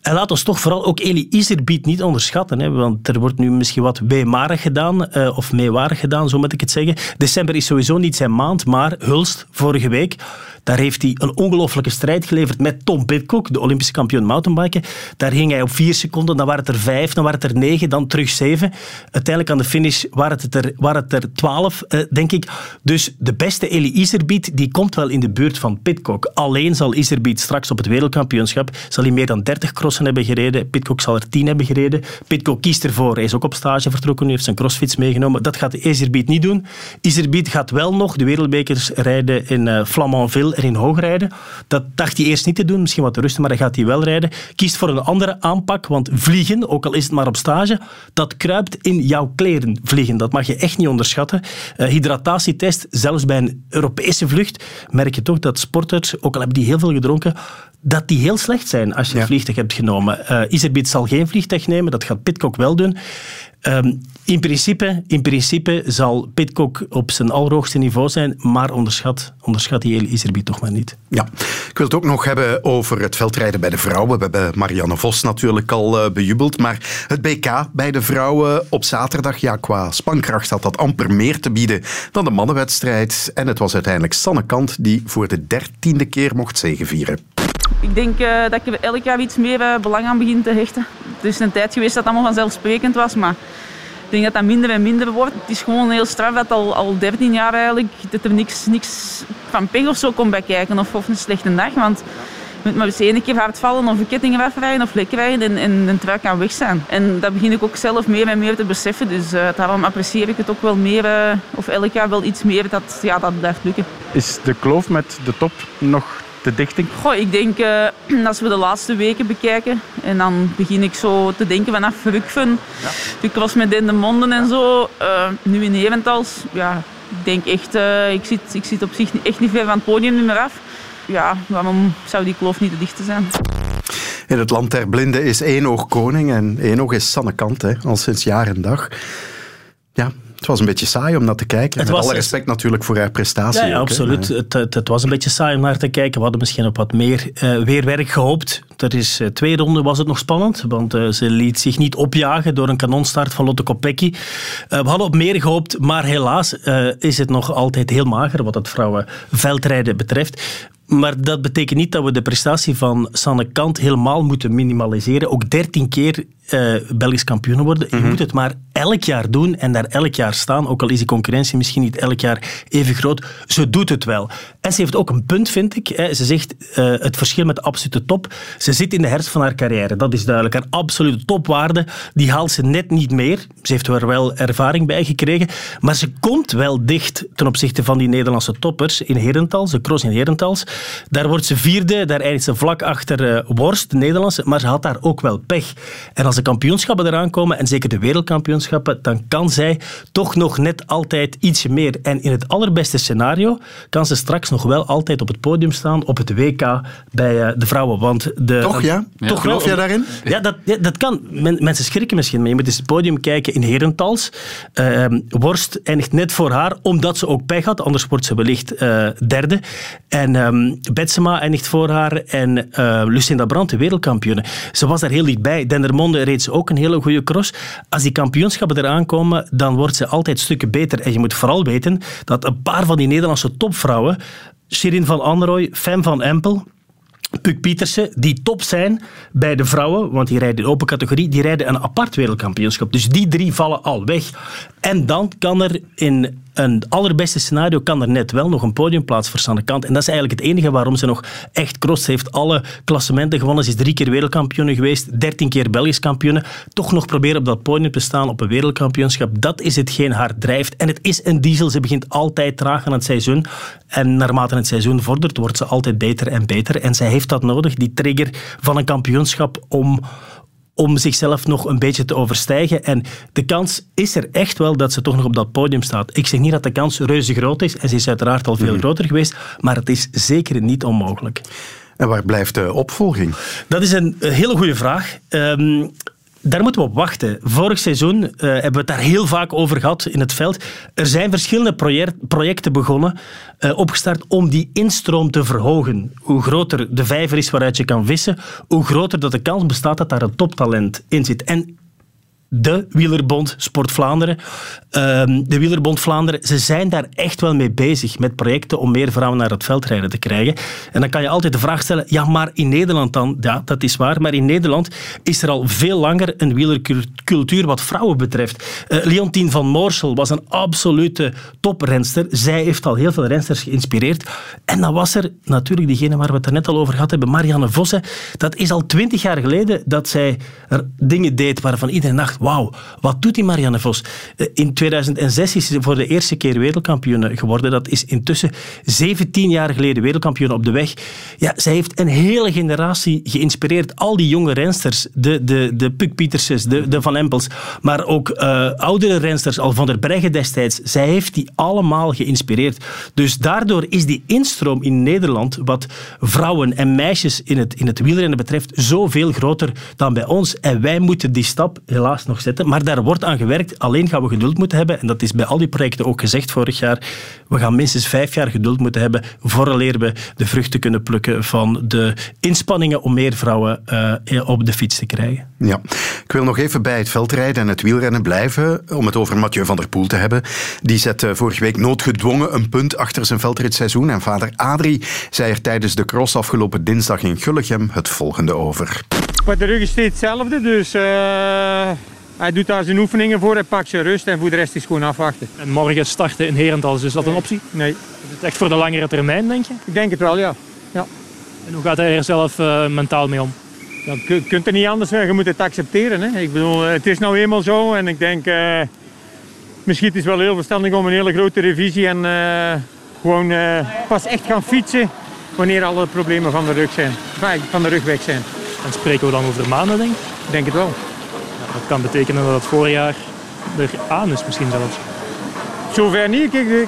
En laat ons toch vooral ook Eli Iser biedt niet onderschatten. Hè, want er wordt nu misschien wat weemarig gedaan, uh, of meewarig gedaan, zo moet ik het zeggen. December is sowieso niet zijn maand, maar Hulst, vorige week, daar heeft hij een ongelofelijke strijd geleverd met Tom Pitcock, de Olympische kampioen mountainbiken. Daar ging hij op vier seconden, dan waren het er vijf, dan waren het er negen, dan terug zeven. Uiteindelijk aan de finish waren het er, waren het er twaalf, uh, denk ik. Dus de beste Eli Iserbiet, die komt wel in de buurt van Pitcock. Alleen zal Iserbiet straks op het wereldkampioenschap zal hij meer dan 30 crossen hebben gereden. Pitcock zal er 10 hebben gereden. Pitcock kiest ervoor. Hij is ook op stage vertrokken. Hij heeft zijn crossfits meegenomen. Dat gaat Iserbiet niet doen. Iserbiet gaat wel nog de wereldbekers rijden in uh, Flamanville en in Hoogrijden. Dat dacht hij eerst niet te doen. Misschien wat te rusten, maar dan gaat hij wel rijden. Kiest voor een andere aanpak, want vliegen, ook al is het maar op stage, dat kruipt in jouw kleren. Vliegen, dat mag je echt niet onderschatten. Uh, hydratatietest, zelfs bij een Europese vlucht, merk je toch dat sporters, ook al hebben die heel veel gedronken, dat die heel slecht zijn als je ja. vliegtuig hebt genomen. Uh, Iserbiet zal geen vliegtuig nemen, dat gaat Pitcock wel doen. Um, in, principe, in principe zal Pitcock op zijn allerhoogste niveau zijn, maar onderschat, onderschat die hele Iserbiet toch maar niet. Ja, ik wil het ook nog hebben over het veldrijden bij de vrouwen. We hebben Marianne Vos natuurlijk al uh, bejubeld, maar het BK bij de vrouwen op zaterdag, ja, qua spankracht had dat amper meer te bieden dan de mannenwedstrijd. En het was uiteindelijk Sanne Kant die voor de dertiende keer mocht zegevieren. Ik denk uh, dat ik elk jaar iets meer uh, belang aan begin te hechten. Het is een tijd geweest dat het allemaal vanzelfsprekend was, maar ik denk dat dat minder en minder wordt. Het is gewoon heel straf dat al, al 13 jaar eigenlijk dat er niks, niks van pech of zo komt bij kijken of, of een slechte dag. Want je moet maar eens één keer hard vallen of kettingen wegrijden of lek rijden en, en een trui kan weg zijn. En dat begin ik ook zelf meer en meer te beseffen. Dus uh, daarom apprecieer ik het ook wel meer, of elk jaar wel iets meer, dat ja, dat blijft lukken. Is de kloof met de top nog de dichting? Goh, ik denk uh, als we de laatste weken bekijken en dan begin ik zo te denken vanaf Rukven. Ja. Ik was met in de monden en zo, uh, nu in Herentals. Ja, ik denk echt, uh, ik, zit, ik zit op zich echt niet ver van het podium meer af. Ja, waarom zou die kloof niet te dicht zijn? In het land der blinden is één oog koning en één oog is Sanne Kant, hè, al sinds jaar en dag. Ja, het was een beetje saai om naar te kijken. Het Met alle respect natuurlijk voor haar prestatie. Ja, ja ook, absoluut. Het, het, het, was een beetje saai om naar te kijken. We hadden misschien op wat meer uh, weerwerk gehoopt. Er is uh, twee ronden was het nog spannend, want uh, ze liet zich niet opjagen door een kanonstart van Lotte Kopecky. we hadden op meer gehoopt, maar helaas is het nog altijd heel mager wat het vrouwenveldrijden betreft. Maar dat betekent niet dat we de prestatie van Sanne Kant helemaal moeten minimaliseren. Ook dertien keer uh, Belgisch kampioen worden. Mm -hmm. Je moet het maar elk jaar doen en daar elk jaar staan. Ook al is die concurrentie misschien niet elk jaar even groot. Ze doet het wel. En ze heeft ook een punt, vind ik. Hè. Ze zegt uh, het verschil met de absolute top. Ze zit in de herfst van haar carrière. Dat is duidelijk. Haar absolute topwaarde, die haalt ze net niet meer. Ze heeft er wel ervaring bij gekregen. Maar ze komt wel dicht ten opzichte van die Nederlandse toppers in Herentals. De cross in Herentals. Daar wordt ze vierde. Daar eindigt ze vlak achter uh, Worst, de Nederlandse. Maar ze had daar ook wel pech. En als de kampioenschappen eraan komen, en zeker de wereldkampioenschappen, dan kan zij toch nog net altijd ietsje meer. En in het allerbeste scenario kan ze straks nog wel altijd op het podium staan op het WK bij uh, de vrouwen. Want de, toch ja? Uh, toch geloof jij daarin? Ja, dat, ja, dat kan. Men, mensen schrikken misschien mee. Je moet eens het podium kijken in Herentals. Uh, Worst eindigt net voor haar, omdat ze ook pech had. Anders wordt ze wellicht derde. En um, Betsema eindigt voor haar. En Lucinda Brandt, de wereldkampioene. Ze was daar heel dichtbij. Dendermonde reed ze ook een hele goede cross. Als die kampioenschappen eraan komen, dan wordt ze altijd stukken beter. En je moet vooral weten dat een paar van die Nederlandse topvrouwen, Shirin van Anrooy, Fem van Empel, Puk Pietersen, die top zijn bij de vrouwen, want die rijden in open categorie, die rijden een apart wereldkampioenschap. Dus die drie vallen al weg. En dan kan er in een allerbeste scenario kan er net wel nog een podiumplaats voor Sanne Kant. En dat is eigenlijk het enige waarom ze nog echt cross heeft. Alle klassementen gewonnen. Ze is drie keer wereldkampioen geweest, dertien keer Belgisch kampioen. Toch nog proberen op dat podium te staan op een wereldkampioenschap. Dat is hetgeen haar drijft. En het is een diesel. Ze begint altijd traag aan het seizoen. En naarmate het seizoen vordert, wordt ze altijd beter en beter. En zij heeft dat nodig, die trigger van een kampioenschap, om om zichzelf nog een beetje te overstijgen. En de kans is er echt wel dat ze toch nog op dat podium staat. Ik zeg niet dat de kans reuze groot is, en ze is uiteraard al veel mm. groter geweest, maar het is zeker niet onmogelijk. En waar blijft de opvolging? Dat is een hele goede vraag. Um, daar moeten we op wachten. Vorig seizoen uh, hebben we het daar heel vaak over gehad in het veld. Er zijn verschillende project, projecten begonnen, uh, opgestart om die instroom te verhogen. Hoe groter de vijver is waaruit je kan vissen, hoe groter dat de kans bestaat dat daar een toptalent in zit. En de Wielerbond Sport Vlaanderen, ehm, de Wielerbond Vlaanderen, ze zijn daar echt wel mee bezig met projecten om meer vrouwen naar het veldrijden te krijgen. En dan kan je altijd de vraag stellen, ja, maar in Nederland dan? Ja, dat is waar, maar in Nederland is er al veel langer een wielercultuur wat vrouwen betreft. Uh, Leontien van Moorsel was een absolute toprenster. Zij heeft al heel veel rensters geïnspireerd. En dan was er natuurlijk diegene waar we het er net al over gehad hebben, Marianne Vossen. Dat is al twintig jaar geleden dat zij er dingen deed waarvan iedereen dacht, wauw, wat doet die Marianne Vos? Eh, in 2006 is ze voor de eerste keer wereldkampioen geworden. Dat is intussen 17 jaar geleden wereldkampioen op de weg. Ja, zij heeft een hele generatie geïnspireerd. Al die jonge rensters, de, de, de Puk Pietersens, de, de Van Empels, maar ook uh, oudere rensters, al van der Breggen destijds. Zij heeft die allemaal geïnspireerd. Dus daardoor is die instroom in Nederland, wat vrouwen en meisjes in het, in het wielrennen betreft, zoveel groter dan bij ons. En wij moeten die stap helaas nog zetten. Maar daar wordt aan gewerkt. Alleen gaan we geduld moeten hebben. En dat is bij al die projecten ook gezegd vorig jaar. We gaan minstens vijf jaar geduld moeten hebben vooraleer we de vruchten kunnen plukken van de inspanningen om meer vrouwen uh, op de fiets te krijgen. Ja, ik wil nog even bij het veldrijden en het wielrennen blijven. Om het over Mathieu van der Poel te hebben. Die zette vorige week noodgedwongen een punt achter zijn veldritseizoen. En vader Adrie zei er tijdens de cross afgelopen dinsdag in Gullegem het volgende over. Maar de rug is steeds hetzelfde, dus uh, hij doet daar zijn oefeningen voor, hij pakt zijn rust en voor de rest is gewoon afwachten. En morgen starten in Herentals, is dat een optie? Nee. Is het echt voor de langere termijn, denk je? Ik denk het wel, ja. ja. En hoe gaat hij er zelf uh, mentaal mee om? Ja, je kunt er niet anders zijn, je moet het accepteren. Hè. Ik bedoel, het is nou eenmaal zo en ik denk, uh, misschien is het wel heel verstandig om een hele grote revisie en gewoon pas echt gaan fietsen wanneer alle problemen van de rug zijn, van de rug weg zijn. En spreken we dan over maanden, denk ik? Denk het wel. Dat kan betekenen dat het voorjaar er aan is misschien zelfs. Zover niet. Kijk, uh,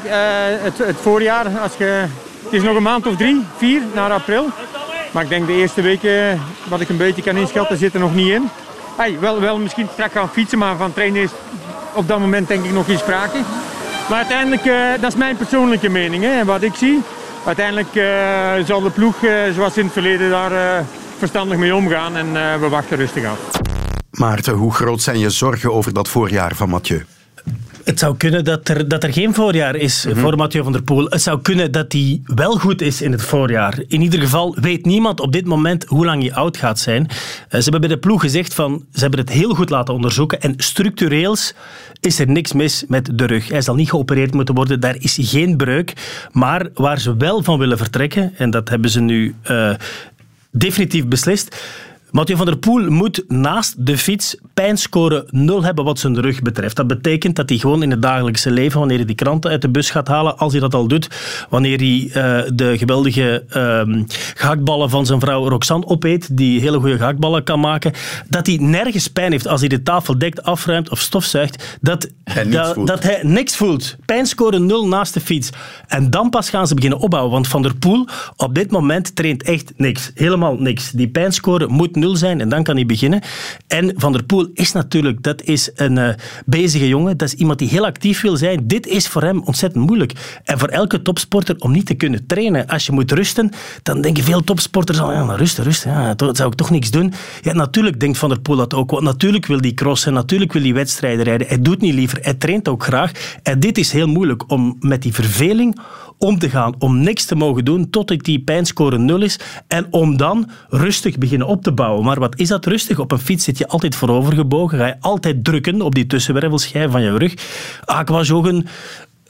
het, het, voorjaar, als je, het is nog een maand of drie, vier, naar april. Maar ik denk de eerste weken, wat ik een beetje kan inschatten, zit er nog niet in. Hey, wel, wel misschien strak gaan fietsen, maar van trainen is op dat moment denk ik nog geen sprake. Maar uiteindelijk, uh, dat is mijn persoonlijke mening. Hè, wat ik zie. Uiteindelijk uh, zal de ploeg, zoals in het verleden, daar verstandig mee omgaan en we wachten rustig af. Maarten, hoe groot zijn je zorgen over dat voorjaar van Mathieu? Het zou kunnen dat er, dat er geen voorjaar is mm -hmm. voor Mathieu van der Poel. Het zou kunnen dat hij wel goed is in het voorjaar. In ieder geval weet niemand op dit moment hoe lang hij oud gaat zijn. Uh, ze hebben bij de ploeg gezegd van, ze hebben het heel goed laten onderzoeken en structureels is er niks mis met de rug. Hij zal niet geopereerd moeten worden, daar is geen breuk. Maar waar ze wel van willen vertrekken, en dat hebben ze nu uh, definitief beslist. Mathieu van der Poel moet naast de fiets pijnscore 0 hebben wat zijn rug betreft. Dat betekent dat hij gewoon in het dagelijkse leven, wanneer hij die kranten uit de bus gaat halen, als hij dat al doet, wanneer hij uh, de geweldige uh, gehaktballen van zijn vrouw Roxanne opeet, die hele goede gehaktballen kan maken, dat hij nergens pijn heeft als hij de tafel dekt, afruimt of stofzuigt, dat hij, dat, dat hij niks voelt. Pijnscore 0 naast de fiets. En dan pas gaan ze beginnen opbouwen, want Van der Poel op dit moment traint echt niks. Helemaal niks. Die pijnscore moet nul zijn en dan kan hij beginnen. En Van der Poel is natuurlijk, dat is een uh, bezige jongen, dat is iemand die heel actief wil zijn. Dit is voor hem ontzettend moeilijk. En voor elke topsporter om niet te kunnen trainen, als je moet rusten, dan denken veel topsporters al, ja, maar rusten, rusten, ja, dat zou ik toch niks doen. Ja, natuurlijk denkt Van der Poel dat ook, want natuurlijk wil hij crossen, natuurlijk wil hij wedstrijden rijden. Hij doet niet liever, hij traint ook graag. En dit is heel moeilijk om met die verveling om te gaan, om niks te mogen doen totdat die pijnscore nul is en om dan rustig beginnen op te bouwen. Maar wat is dat rustig? Op een fiets zit je altijd voorovergebogen, ga je altijd drukken op die tussenwervelschijf van je rug. Aquajoggen,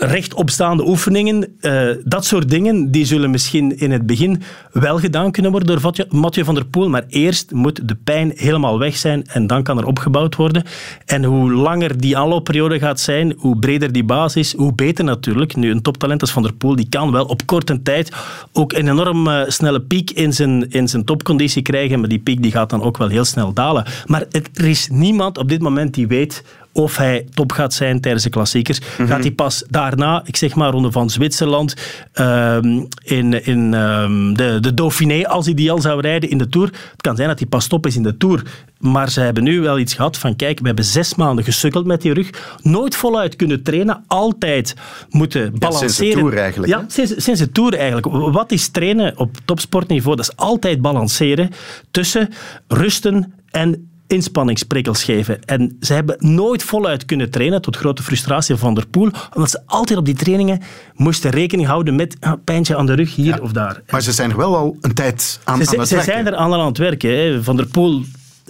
rechtopstaande oefeningen, uh, dat soort dingen, die zullen misschien in het begin wel gedaan kunnen worden door Mathieu van der Poel, maar eerst moet de pijn helemaal weg zijn en dan kan er opgebouwd worden. En hoe langer die aanloopperiode gaat zijn, hoe breder die basis is, hoe beter natuurlijk. Nu, een toptalent als Van der Poel, die kan wel op korte tijd ook een enorm uh, snelle piek in zijn, in zijn topconditie krijgen, maar die piek die gaat dan ook wel heel snel dalen. Maar er is niemand op dit moment die weet of hij top gaat zijn tijdens de klassiekers. Mm -hmm. Gaat hij pas daarna, ik zeg maar ronde van Zwitserland, um, in, in um, de, de Dauphiné, als hij die al zou rijden in de Tour. Het kan zijn dat hij pas top is in de Tour. Maar ze hebben nu wel iets gehad van, kijk, we hebben zes maanden gesukkeld met die rug. Nooit voluit kunnen trainen, altijd moeten balanceren. Ja, sinds de Tour eigenlijk. Ja, sinds, sinds de Tour eigenlijk. Wat is trainen op topsportniveau? Dat is altijd balanceren tussen rusten en inspanningsprikkels geven. En ze hebben nooit voluit kunnen trainen, tot grote frustratie van Der Poel, omdat ze altijd op die trainingen moesten rekening houden met een pijntje aan de rug hier of daar. Maar ze zijn er wel al een tijd aan, ze, aan het ze werken. zijn er aan, aan het werken. Hè. Van der Poel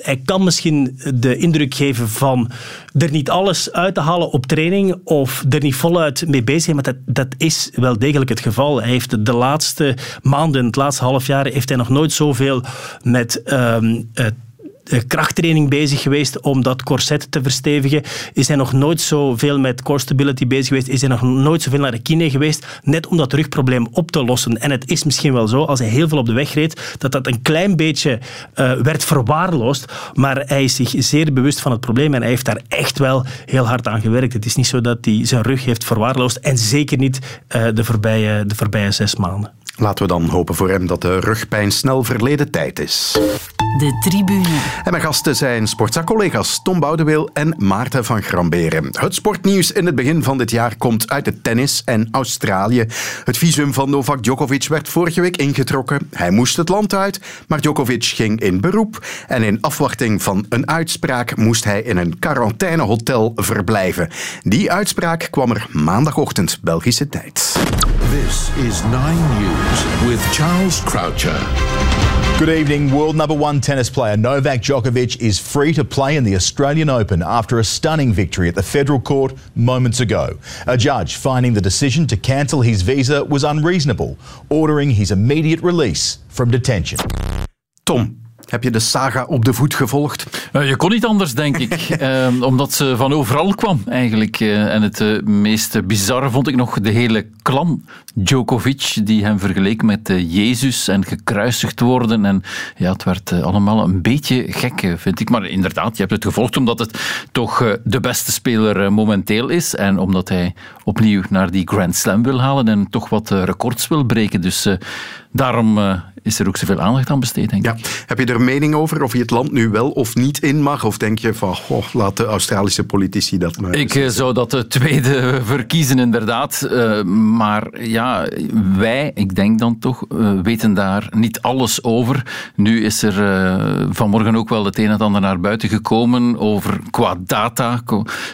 hij kan misschien de indruk geven van er niet alles uit te halen op training of er niet voluit mee bezig zijn, maar dat, dat is wel degelijk het geval. Hij heeft de laatste maanden, het laatste half jaar, heeft hij nog nooit zoveel met ehm, het krachttraining bezig geweest om dat corset te verstevigen. Is hij nog nooit zoveel met core stability bezig geweest? Is hij nog nooit zoveel naar de kine geweest? Net om dat rugprobleem op te lossen. En het is misschien wel zo, als hij heel veel op de weg reed, dat dat een klein beetje uh, werd verwaarloosd. Maar hij is zich zeer bewust van het probleem en hij heeft daar echt wel heel hard aan gewerkt. Het is niet zo dat hij zijn rug heeft verwaarloosd en zeker niet uh, de, voorbije, de voorbije zes maanden. Laten we dan hopen voor hem dat de rugpijn snel verleden tijd is. De tribune. En mijn gasten zijn sportzaakcollega's Tom Boudeweel en Maarten van Gramberen. Het sportnieuws in het begin van dit jaar komt uit het tennis en Australië. Het visum van Novak Djokovic werd vorige week ingetrokken. Hij moest het land uit, maar Djokovic ging in beroep. En in afwachting van een uitspraak moest hij in een quarantainehotel verblijven. Die uitspraak kwam er maandagochtend Belgische tijd. This is Nine News with Charles Croucher. Good evening. World number one tennis player Novak Djokovic is free to play in the Australian Open after a stunning victory at the federal court moments ago. A judge finding the decision to cancel his visa was unreasonable, ordering his immediate release from detention. Tom, heb je de saga op de voet gevolgd? Uh, je kon niet anders, denk ik. uh, omdat ze van overal kwam, eigenlijk. Uh, en het uh, meest bizarre vond ik nog de hele klan Djokovic, die hem vergeleek met Jezus en gekruisigd worden. En ja, het werd allemaal een beetje gek, vind ik. Maar inderdaad, je hebt het gevolgd omdat het toch de beste speler momenteel is. En omdat hij opnieuw naar die Grand Slam wil halen en toch wat records wil breken. Dus daarom is er ook zoveel aandacht aan besteed, denk ik. Ja. Heb je er mening over of je het land nu wel of niet in mag? Of denk je van, oh, laat de Australische politici dat maar... Ik zou dat de tweede verkiezen, inderdaad. Uh, maar ja, wij, ik denk dan toch, uh, weten daar niet alles over. Nu is er uh, vanmorgen ook wel het een en ander naar buiten gekomen over qua data.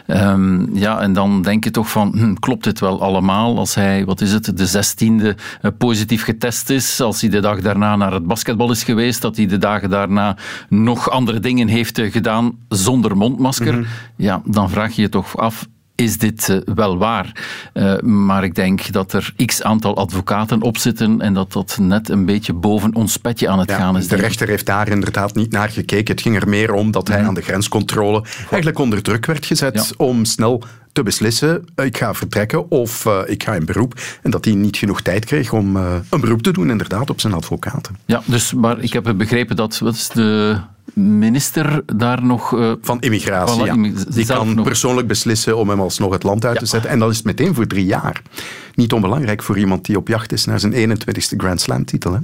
Um, ja, en dan denk je toch van, hm, klopt dit wel allemaal? Als hij, wat is het, de zestiende positief getest is, als hij de dag daarna naar het basketbal is geweest, dat hij de dagen daarna nog andere dingen heeft gedaan zonder mondmasker, mm -hmm. ja, dan vraag je je toch af, is dit uh, wel waar? Uh, maar ik denk dat er x aantal advocaten op zitten en dat dat net een beetje boven ons petje aan het ja, gaan is. De rechter heeft daar inderdaad niet naar gekeken. Het ging er meer om dat hij aan de grenscontrole eigenlijk onder druk werd gezet ja. om snel te beslissen, ik ga vertrekken of uh, ik ga in beroep. En dat hij niet genoeg tijd kreeg om uh, een beroep te doen, inderdaad, op zijn advocaten. Ja, dus, maar ik heb begrepen dat wat is de minister daar nog... Uh, van immigratie, ja. Die kan nog... persoonlijk beslissen om hem alsnog het land uit ja. te zetten. En dat is meteen voor drie jaar. Niet onbelangrijk voor iemand die op jacht is naar zijn 21ste Grand Slam-titel. Hè?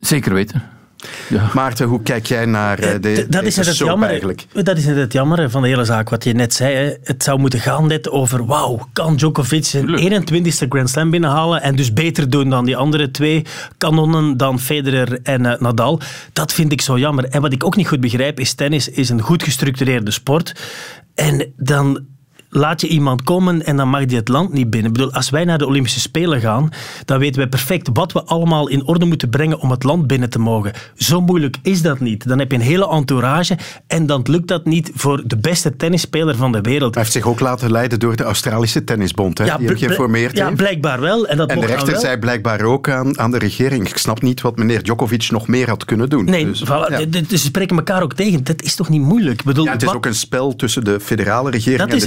Zeker weten. Ja. Maarten, hoe kijk jij naar uh, de, dat is het jammer, eigenlijk? Dat is net het jammer van de hele zaak, wat je net zei. Hè. Het zou moeten gaan net over, wauw, kan Djokovic zijn 21ste Grand Slam binnenhalen en dus beter doen dan die andere twee kanonnen, dan Federer en uh, Nadal. Dat vind ik zo jammer. En wat ik ook niet goed begrijp, is tennis is een goed gestructureerde sport. En dan laat je iemand komen en dan mag die het land niet binnen. Ik bedoel, als wij naar de Olympische Spelen gaan, dan weten wij perfect wat we allemaal in orde moeten brengen om het land binnen te mogen. Zo moeilijk is dat niet. Dan heb je een hele entourage en dan lukt dat niet voor de beste tennisspeler van de wereld. Hij heeft zich ook laten leiden door de Australische Tennisbond, hè? Ja, die geïnformeerd ja, blijkbaar wel. En, dat en de rechter wel. zei blijkbaar ook aan, aan de regering, ik snap niet wat meneer Djokovic nog meer had kunnen doen. Nee, dus, voilà, ja. ze spreken elkaar ook tegen. Dat is toch niet moeilijk? Ik bedoel, ja, het is wat... ook een spel tussen de federale regering en de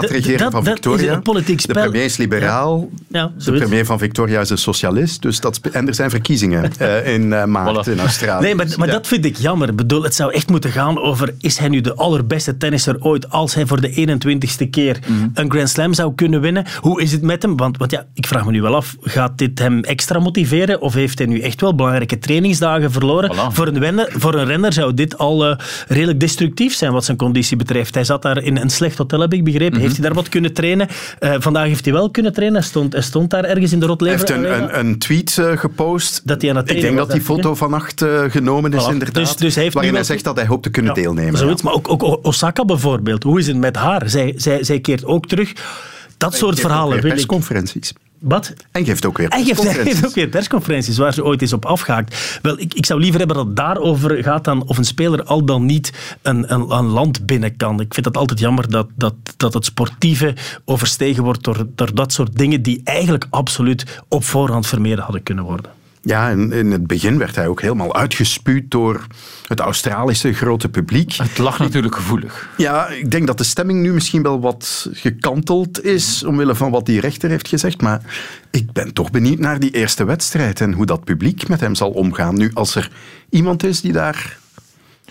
deelstaatregering van Victoria. Politiek spel. De premier is liberaal, ja. de premier van Victoria is een socialist. Dus dat en er zijn verkiezingen uh, in uh, maart voilà. in Australië. Nee, maar, maar ja. dat vind ik jammer. Ik bedoel, het zou echt moeten gaan over... Is hij nu de allerbeste tennisser ooit als hij voor de 21ste keer mm -hmm. een Grand Slam zou kunnen winnen? Hoe is het met hem? Want, want ja, ik vraag me nu wel af, gaat dit hem extra motiveren? Of heeft hij nu echt wel belangrijke trainingsdagen verloren? Voilà. Voor, een renner, voor een renner zou dit al uh, redelijk destructief zijn wat zijn conditie betreft. Hij zat daar in een slecht hotel, heb ik begrepen, Heeft hij daar wat kunnen trainen? Uh, vandaag heeft hij wel kunnen trainen. Hij stond, hij stond daar ergens in de Rotlever. Hij heeft een, een, een tweet uh, gepost. Dat hij aan het Ik denk dat die foto vannacht uh, genomen is, voilà. inderdaad. Dus, dus hij heeft waarin hij zegt dat hij hoopt te kunnen ja, deelnemen. Zoiets, ja. Maar ook, ook Osaka bijvoorbeeld. Hoe is het met haar? Zij, zij, zij keert ook terug. Dat soort verhalen persconferenties. Wat? En geeft ook weer geeft, persconferenties. geeft ook weer persconferenties waar ze ooit is op afgehaakt. Wel, ik, ik zou liever hebben dat het daarover gaat dan of een speler al dan niet een, een, een land binnen kan. Ik vind het altijd jammer dat, dat, dat het sportieve overstegen wordt door, door dat soort dingen die eigenlijk absoluut op voorhand vermeden hadden kunnen worden. Ja, in het begin werd hij ook helemaal uitgespuwd door het Australische grote publiek. Het lag natuurlijk gevoelig. Ja, ik denk dat de stemming nu misschien wel wat gekanteld is, omwille van wat die rechter heeft gezegd. Maar ik ben toch benieuwd naar die eerste wedstrijd en hoe dat publiek met hem zal omgaan. Nu, als er iemand is die daar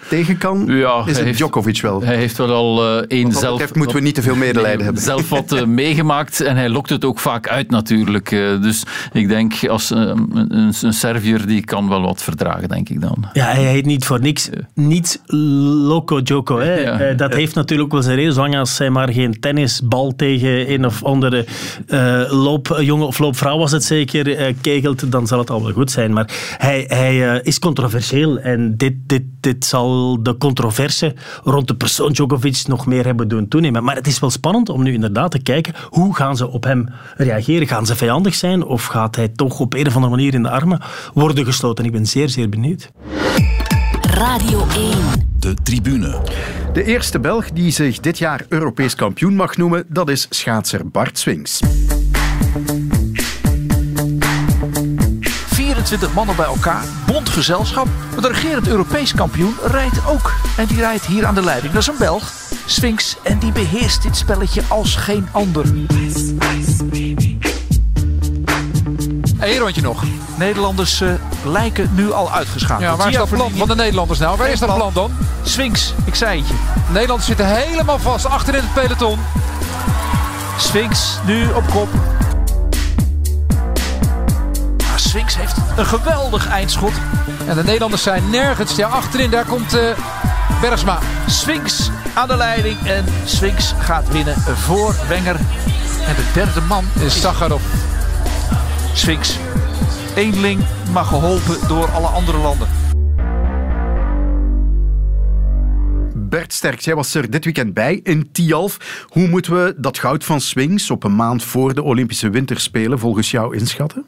tegen kan, Ja, is het heeft- Djokovic wel. Hij heeft wel al eh één zelf... betreft moeten we niet te veel medelijden hebben. Zelf wat eh, meegemaakt en hij lokt het ook vaak uit natuurlijk. Eh, dus ik denk, als een, een, Serviër, die kan wel wat verdragen, denk ik dan. Ja, hij heet niet voor niks. Niet Loco Joko. Hè. Ja. Eh, dat heeft natuurlijk wel zijn reden. Zolang als hij maar geen tennisbal tegen een of andere eh loopjongen of loopvrouw was het zeker, eh, kegelt, dan zal het al wel goed zijn. Maar hij, hij is controversieel en dit, dit, dit zal de controverse rond de persoon Djokovic nog meer hebben doen toenemen. Maar het is wel spannend om nu inderdaad te kijken hoe gaan ze op hem reageren. Gaan ze vijandig zijn of gaat hij toch op een of andere manier in de armen worden gesloten? Ik ben zeer, zeer benieuwd. Radio 1. De tribune. De eerste Belg die zich dit jaar Europees kampioen mag noemen, dat is schaatser Bart Swings. 24 mannen bij elkaar, bond gezelschap. Maar de regerend Europees kampioen rijdt ook. En die rijdt hier aan de leiding. Dat is een Belg, Sphinx. En die beheerst dit spelletje als geen ander. Eén rondje nog. Nederlanders eh, lijken nu al uitgeschakeld. Ja, waar is dat plan van de Nederlanders nou? Waar is dat plan dan? Sphinx, ik zei het je. De Nederlanders zitten helemaal vast achterin het peloton. Sphinx nu op kop. Sphinx heeft een geweldig eindschot. En de Nederlanders zijn nergens. Ja, achterin, daar komt eh, Bergsma. Sphinx aan de leiding. En Sphinx gaat winnen voor Wenger. En de derde man Is Sakharov. Sphinx. Eenling, maar geholpen door alle andere landen. Bert Sterks, jij was er dit weekend bij in Tialf. Hoe moeten we dat goud van Swings op een maand voor de Olympische Winterspelen volgens jou inschatten?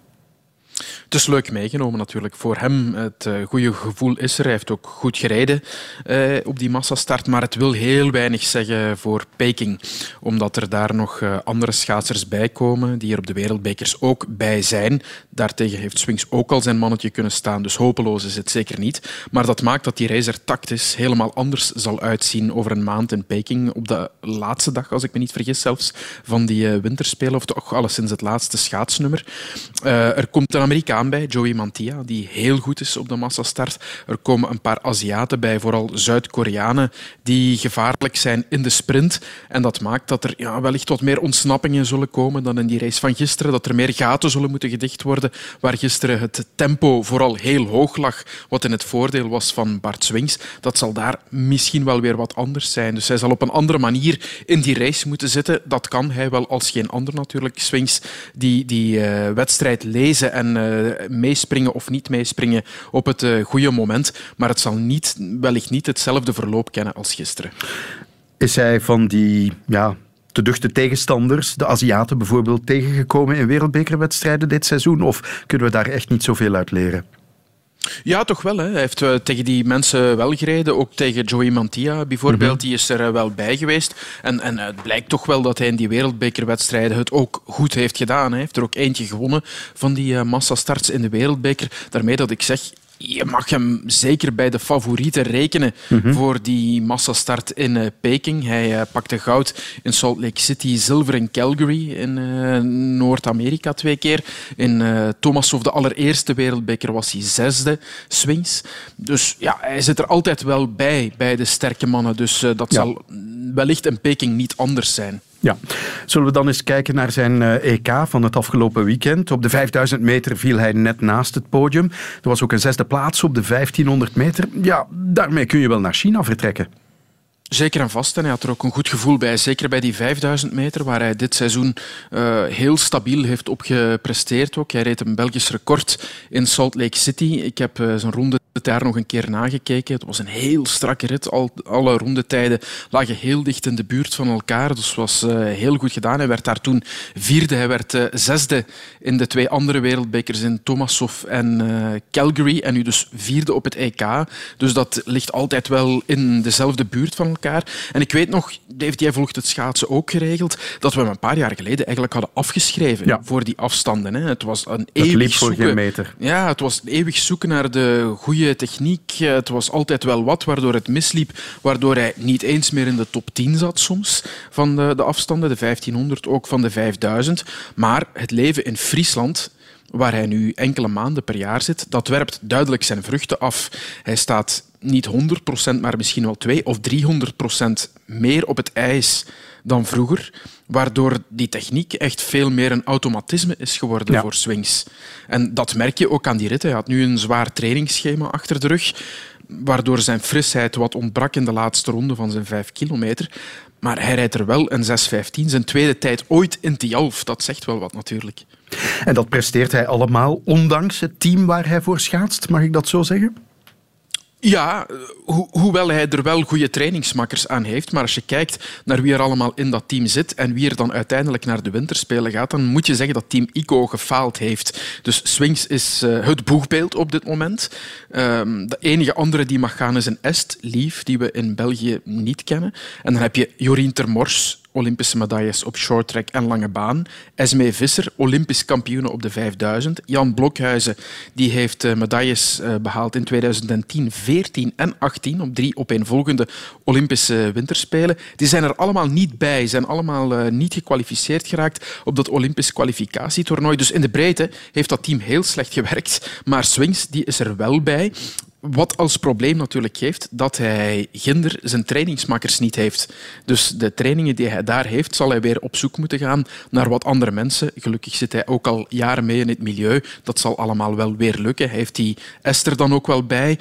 Het is leuk meegenomen natuurlijk. Voor hem het eh, goede gevoel is er. Hij heeft ook goed gereden eh, op die massastart. Maar het wil heel weinig zeggen voor Peking. Omdat er daar nog eh, andere schaatsers bij komen. Die er op de wereldbekers ook bij zijn. Daartegen heeft Swings ook al zijn mannetje kunnen staan. Dus hopeloos is het zeker niet. Maar dat maakt dat die race er tactisch helemaal anders zal uitzien over een maand in Peking. Op de laatste dag, als ik me niet vergis zelfs, van die winterspelen. Of toch alleszins het laatste schaatsnummer. Er komt een Amerikaan bij, Joey Mantia, die heel goed is op de massastart. Er komen een paar Aziaten bij, vooral Zuid-Koreanen, die gevaarlijk zijn in de sprint. En dat maakt dat er ja, wellicht wat meer ontsnappingen zullen komen dan in die race van gisteren. Dat er meer gaten zullen moeten gedicht worden, waar gisteren het tempo vooral heel hoog lag, wat in het voordeel was van Bart Swings. Dat zal daar misschien wel weer wat anders zijn. Dus hij zal op een andere manier in die race moeten zitten. Dat kan hij wel als geen ander natuurlijk. Swings die die eh, wedstrijd lezen en meespringen of niet meespringen op het eh, goede moment. Maar het zal niet, wellicht niet hetzelfde verloop kennen als gisteren. Is hij van die ja, te duchte tegenstanders, de Aziaten bijvoorbeeld, tegengekomen in wereldbekerwedstrijden dit seizoen? Of kunnen we daar echt niet zoveel uit leren? Ja, toch wel. Hè. Hij heeft eh, tegen die mensen wel gereden. Ook tegen Joey Mantia bijvoorbeeld. Mhm. Die is er eh, wel bij geweest. En, en eh, het blijkt toch wel dat hij in die wereldbekerwedstrijden het ook goed heeft gedaan. Hij heeft er ook eentje gewonnen van die massastarts in de wereldbeker. Daarmee dat ik zeg... Je mag hem zeker bij de favorieten rekenen Mhm. voor die massastart in eh, Peking. Hij eh, pakte goud in Salt Lake City, zilver in Calgary in eh, Noord-Amerika twee keer. In Thomasov, de allereerste wereldbeker, was hij zesde, swings. Dus ja, hij zit er altijd wel bij, bij de sterke mannen. Dus dat Ja. zal wellicht in Peking niet anders zijn. Ja. Zullen we dan eens kijken naar zijn eh, EK van het afgelopen weekend? Op de 5000 meter viel hij net naast het podium. Er was ook een zesde plaats op de 1500 meter. Ja, daarmee kun je wel naar China vertrekken. Zeker en vast. En hij had er ook een goed gevoel bij. Zeker bij die 5000 meter, waar hij dit seizoen uh, heel stabiel heeft opgepresteerd. Ook. Hij reed een Belgisch record in Salt Lake City. Ik heb uh, zijn ronde daar nog een keer nagekeken. Het was een heel strakke rit. Al, alle rondetijden lagen heel dicht in de buurt van elkaar. Dus was uh, heel goed gedaan. Hij werd daar toen vierde. Hij werd zesde in de twee andere wereldbekers in Tomasov en Calgary. En nu dus vierde op het EK. Dus dat ligt altijd wel in dezelfde buurt van elkaar. En ik weet nog, David, jij volgt het schaatsen ook geregeld, dat we hem een paar jaar geleden eigenlijk hadden afgeschreven ja. voor die afstanden. Hè. Het was een eeuwig liep voor zoeken. geen meter. Ja, het was eeuwig zoeken naar de goede techniek. Het was altijd wel wat, waardoor het misliep, waardoor hij niet eens meer in de top 10 zat soms van de, de afstanden, de 1500, ook van de 5000. Maar het leven in Friesland waar hij nu enkele maanden per jaar zit, dat werpt duidelijk zijn vruchten af. Hij staat niet 100%, maar misschien wel 2 of 300% meer op het ijs dan vroeger, waardoor die techniek echt veel meer een automatisme is geworden Ja. voor swings. En dat merk je ook aan die ritten. Hij had nu een zwaar trainingsschema achter de rug, waardoor zijn frisheid wat ontbrak in de laatste ronde van zijn 5 kilometer. Maar hij rijdt er wel een 6.15, zijn tweede tijd ooit in Tialf. Dat zegt wel wat natuurlijk. En dat presteert hij allemaal, ondanks het team waar hij voor schaatst, mag ik dat zo zeggen? Ja, ho- hoewel hij er wel goede trainingsmakkers aan heeft. Maar als je kijkt naar wie er allemaal in dat team zit en wie er dan uiteindelijk naar de winterspelen gaat, dan moet je zeggen dat team ICO gefaald heeft. Dus Swings is eh, het boegbeeld op dit moment. Ehm, de enige andere die mag gaan is een Est, Lief, die we in België niet kennen. En dan heb je Jorien Termors, Olympische medailles op shorttrack en lange baan. Esmee Visser, Olympisch kampioene op de 5000. Jan Blokhuizen die heeft eh, medailles eh, behaald in 2010, 14 en 18 op drie opeenvolgende Olympische winterspelen. Die zijn er allemaal niet bij, zijn allemaal eh, niet gekwalificeerd geraakt op dat Olympisch kwalificatietoernooi. Dus in de breedte heeft dat team heel slecht gewerkt. Maar Swings die is er wel bij. Wat als probleem natuurlijk geeft dat hij ginder zijn trainingsmakkers niet heeft. Dus de trainingen die hij daar heeft, zal hij weer op zoek moeten gaan naar wat andere mensen. Gelukkig zit hij ook al jaren mee in het milieu. Dat zal allemaal wel weer lukken. Hij heeft die Esther dan ook wel bij.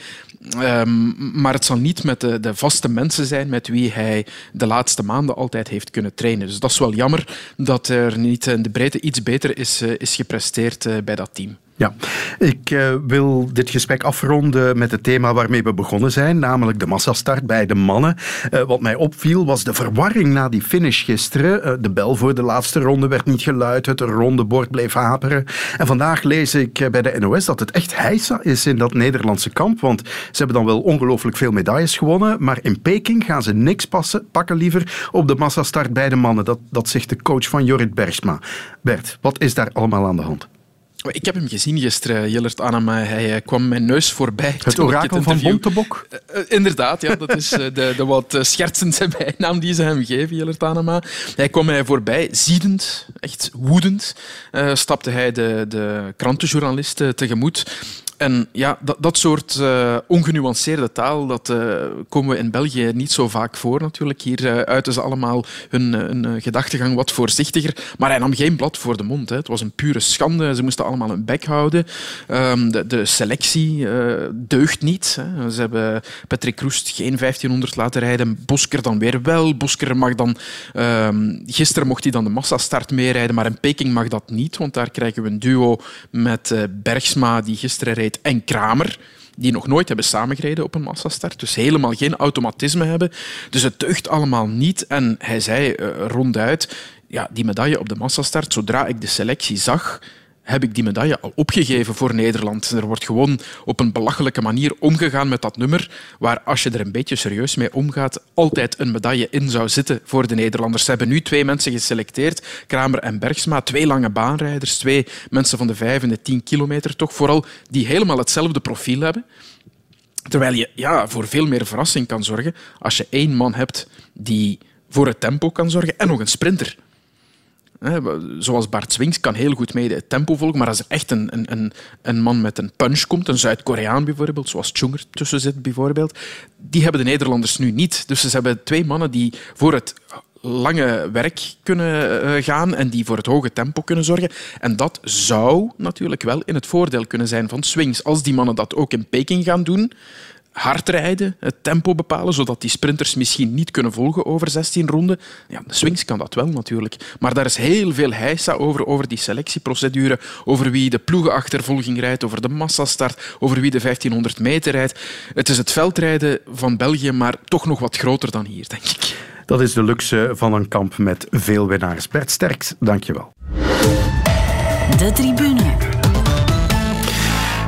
Ehm, maar het zal niet met de, de vaste mensen zijn met wie hij de laatste maanden altijd heeft kunnen trainen. Dus dat is wel jammer dat er niet in de breedte iets beter is, eh, is gepresteerd eh, bij dat team. Ja, ik eh, wil dit gesprek afronden met het thema waarmee we begonnen zijn, namelijk de massastart bij de mannen. Eh, wat mij opviel was de verwarring na die finish gisteren. Eh, de bel voor de laatste ronde werd niet geluid, het rondebord bleef haperen. En vandaag lees ik bij de NOS dat het echt heisa is in dat Nederlandse kamp, want ze hebben dan wel ongelooflijk veel medailles gewonnen, maar in Peking gaan ze niks passen, pakken liever op de massastart bij de mannen. Dat, dat zegt de coach van Jorrit Bergsma. Bert, wat is daar allemaal aan de hand? Ik heb hem gezien gisteren, Jillert Anema. Hij eh, kwam mijn neus voorbij. Het orakel van Bontebok? Eh, inderdaad, ja, dat is eh, de, de wat eh, schertsendste bijnaam die ze hem geven, Jillert Anema. Hij kwam mij voorbij, ziedend, echt woedend, eh, stapte hij de, de krantenjournalisten tegemoet. En ja, dat, dat soort eh, ongenuanceerde taal, dat eh, komen we in België niet zo vaak voor natuurlijk. Hier eh, uiten ze allemaal hun, hun gedachtegang wat voorzichtiger. Maar hij nam geen blad voor de mond. Hè. Het was een pure schande. Ze moesten allemaal een bek houden. Ehm, de, de selectie deugt niet. Hè. Ze hebben Patrick Roest geen 1500 laten rijden. Bosker dan weer wel. Bosker mag dan... ehm, gisteren mocht hij dan de massastart meerijden, maar in Peking mag dat niet, want daar krijgen we een duo met Bergsma, die gisteren reed, en Kramer die nog nooit hebben samengereden op een massastart. Dus helemaal geen automatisme hebben. Dus het deugt allemaal niet. En hij zei eh, ronduit, ja, die medaille op de massastart, zodra ik de selectie zag, heb ik die medaille al opgegeven voor Nederland. Er wordt gewoon op een belachelijke manier omgegaan met dat nummer, waar als je er een beetje serieus mee omgaat, altijd een medaille in zou zitten voor de Nederlanders. Ze hebben nu twee mensen geselecteerd, Kramer en Bergsma, twee lange baanrijders, twee mensen van de vijf en de tien kilometer toch vooral, die helemaal hetzelfde profiel hebben. Terwijl je ja, voor veel meer verrassing kan zorgen als je één man hebt die voor het tempo kan zorgen en nog een sprinter. Zoals Bart Swings kan heel goed mee het tempo volgen, maar als er echt een, een, een, een man met een punch komt, een Zuid-Koreaan bijvoorbeeld, zoals Chunger tussen zit bijvoorbeeld, die hebben de Nederlanders nu niet. Dus ze hebben twee mannen die voor het lange werk kunnen eh, gaan en die voor het hoge tempo kunnen zorgen. En dat zou natuurlijk wel in het voordeel kunnen zijn van Swings. Als die mannen dat ook in Peking gaan doen, hard rijden, het tempo bepalen, zodat die sprinters misschien niet kunnen volgen over 16 ronden. Ja, de Swings kan dat wel natuurlijk. Maar daar is heel veel heisa over, over die selectieprocedure, over wie de ploegenachtervolging rijdt, over de massastart, over wie de 1500 meter rijdt. Het is het veldrijden van België, maar toch nog wat groter dan hier, denk ik. Dat is de luxe van een kamp met veel winnaars. Bert Sterks, dankjewel. De tribune.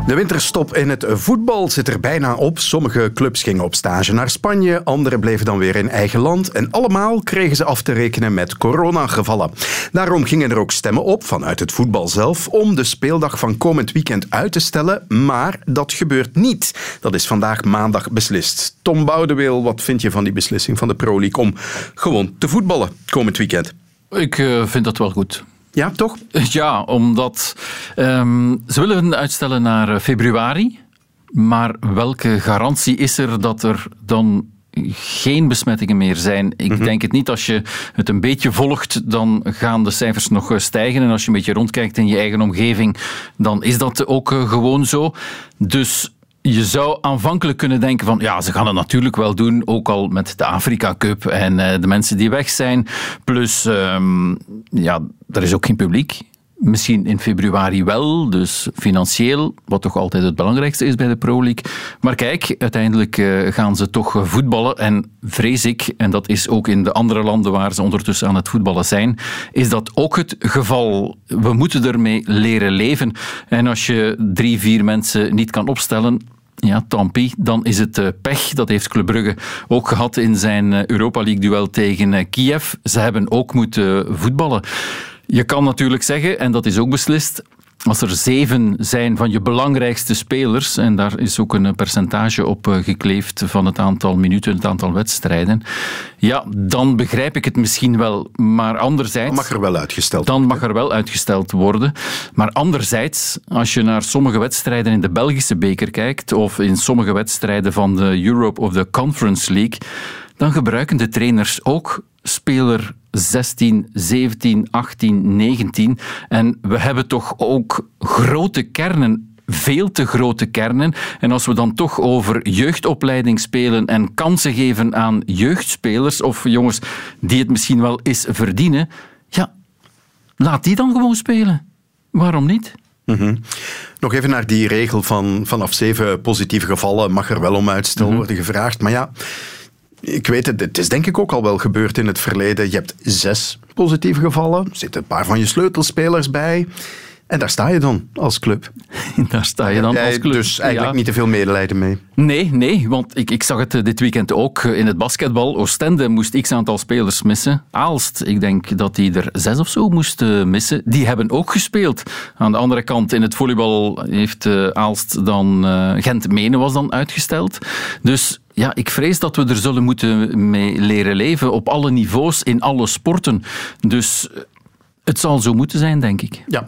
De winterstop in het voetbal zit er bijna op. Sommige clubs gingen op stage naar Spanje, andere bleven dan weer in eigen land. En allemaal kregen ze af te rekenen met coronagevallen. Daarom gingen er ook stemmen op vanuit het voetbal zelf om de speeldag van komend weekend uit te stellen. Maar dat gebeurt niet. Dat is vandaag maandag beslist. Tom Boudeweel, wat vind je van die beslissing van de Pro League om gewoon te voetballen komend weekend? Ik uh, vind dat wel goed. Ja, toch? Ja, omdat um, ze willen uitstellen naar eh, februari. Maar welke garantie is er dat er dan geen besmettingen meer zijn. Ik mm-hmm. denk het niet. Als je het een beetje volgt, dan gaan de cijfers nog eh, stijgen. En als je een beetje rondkijkt in je eigen omgeving, dan is dat ook uh, gewoon zo. Dus je zou aanvankelijk kunnen denken van ja, ze gaan het natuurlijk wel doen, ook al met de Afrika Cup en uh, de mensen die weg zijn. Plus, um, ja, er is ook geen publiek. Misschien in februari wel, dus financieel, wat toch altijd het belangrijkste is bij de Pro League. Maar kijk, uiteindelijk uh, gaan ze toch voetballen. En vrees ik, en dat is ook in de andere landen waar ze ondertussen aan het voetballen zijn, is dat ook het geval. We moeten ermee leren leven. En als je drie, vier mensen niet kan opstellen, ja, tant Dan is het uh, pech. Dat heeft Club Brugge ook gehad in zijn uh, Europa League-duel tegen uh, Kiev. Ze hebben ook moeten voetballen. Je kan natuurlijk zeggen, en dat is ook beslist, als er zeven zijn van je belangrijkste spelers, en daar is ook een percentage op eh, gekleefd van het aantal minuten, het aantal wedstrijden, ja, dan begrijp ik het misschien wel. Maar anderzijds... Dan mag er wel uitgesteld Dan mag er wel uitgesteld worden. Maar anderzijds, als je naar sommige wedstrijden in de Belgische beker kijkt, of in sommige wedstrijden van de Europe of de Conference League, dan gebruiken de trainers ook speler 16, 17, 18, 19. En we hebben toch ook grote kernen veel te grote kernen. En als we dan toch over jeugdopleiding spelen en kansen geven aan jeugdspelers of jongens die het misschien wel eens verdienen, ja, laat die dan gewoon spelen. Waarom niet? Mm Nog even naar die regel van vanaf zeven positieve gevallen mag er wel om uitstel mm -hmm. worden gevraagd. Maar ja, ik weet het, het is denk ik ook al wel gebeurd in het verleden. Je hebt zes positieve gevallen, er zitten een paar van je sleutelspelers bij. En daar sta je dan als club. Daar sta je dan als club. Dus eigenlijk niet te veel medelijden mee. Nee, nee, want ik, ik zag het eh, dit weekend ook in het basketbal. Oostende moest x aantal spelers missen. Aalst, ik denk dat die er zes of zo moesten missen. Die hebben ook gespeeld. Aan de andere kant, in het volleybal heeft eh, Aalst dan... Uh, Gent-Menen was dan uitgesteld. Dus ja, ik vrees dat we er zullen moeten mee leren leven op alle niveaus, in alle sporten. Dus het zal zo moeten zijn, denk ik. Ja.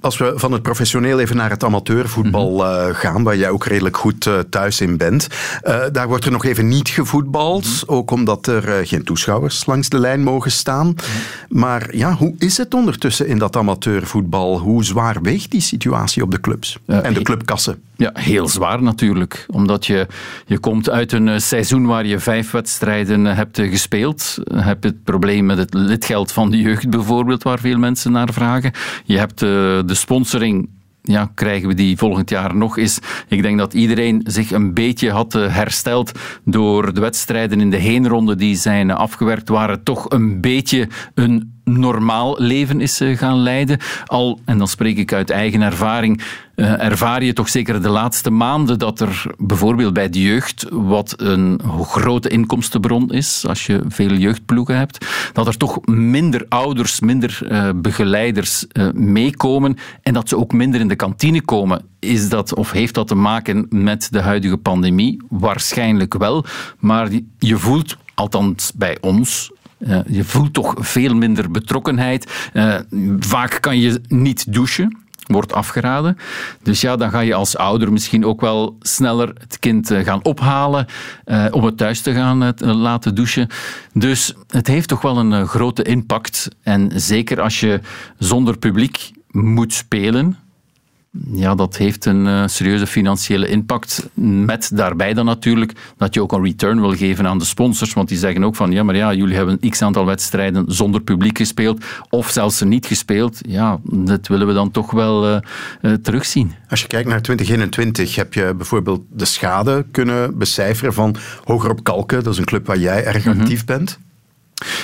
Als we van het professioneel even naar het amateurvoetbal uh, gaan, waar jij ook redelijk goed uh, thuis in bent, uh, daar wordt er nog even niet gevoetbald, mm -hmm. ook omdat er geen toeschouwers langs de lijn mogen staan. Mm -hmm. Maar ja, hoe is het ondertussen in dat amateurvoetbal? Hoe zwaar weegt die situatie op de clubs en de clubkassen? Ja, heel zwaar natuurlijk. Omdat je, je komt uit een seizoen waar je vijf wedstrijden hebt gespeeld. Je hebt het probleem met het lidgeld van de jeugd bijvoorbeeld, waar veel mensen naar vragen. Je hebt de, de sponsoring ja, krijgen we die volgend jaar nog eens. Ik denk dat iedereen zich een beetje had hersteld door de wedstrijden in de heenronde die zijn afgewerkt, waren toch een beetje een normaal leven is gaan leiden. Al, en dan spreek ik uit eigen ervaring, uh, ervaar je toch zeker de laatste maanden dat er bijvoorbeeld bij de jeugd, wat een grote inkomstenbron is, als je veel jeugdploegen hebt, dat er toch minder ouders, minder uh, begeleiders meekomen en dat ze ook minder in de kantine komen. Is dat, of heeft dat te maken met de huidige pandemie? Waarschijnlijk wel, maar je voelt, althans bij ons, uh, je voelt toch veel minder betrokkenheid. Uh, vaak kan je niet douchen wordt afgeraden. Dus ja, dan ga je als ouder misschien ook wel sneller het kind gaan ophalen om het thuis te gaan laten douchen. Dus het heeft toch wel een grote impact. En zeker als je zonder publiek moet spelen, ja, dat heeft een uh, serieuze financiële impact. Met daarbij dan natuurlijk dat je ook een return wil geven aan de sponsors. Want die zeggen ook van, ja, maar ja, jullie hebben x aantal wedstrijden zonder publiek gespeeld. Of zelfs niet gespeeld. Ja, dat willen we dan toch wel uh, uh, terugzien. Als je kijkt naar 2021, heb je bijvoorbeeld de schade kunnen becijferen van Hoger op Kalken. Dat is een club waar jij erg Mhm. actief bent.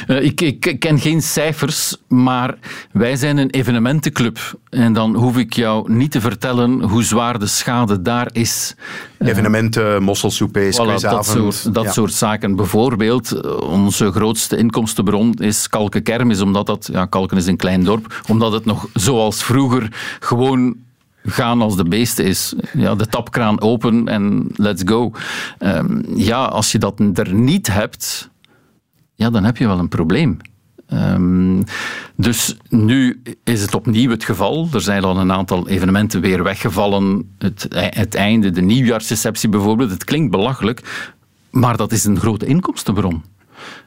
Uh, ik, ik, ken geen cijfers, maar wij zijn een evenementenclub. En dan hoef ik jou niet te vertellen hoe zwaar de schade daar is. Evenementen, mosselsoepers, voilà, dat, soort, dat ja. soort zaken. Bijvoorbeeld, onze grootste inkomstenbron is Kalken Kermis, omdat dat, ja, Kalken is een klein dorp, omdat het nog zoals vroeger gewoon gaan als de beesten is. Ja, de tapkraan open en let's go. Um, ja, als je dat er niet hebt ja, dan heb je wel een probleem. Um, dus nu is het opnieuw het geval. Er zijn al een aantal evenementen weer weggevallen. Het, het einde, de nieuwjaarsreceptie bijvoorbeeld. Het klinkt belachelijk, maar dat is een grote inkomstenbron.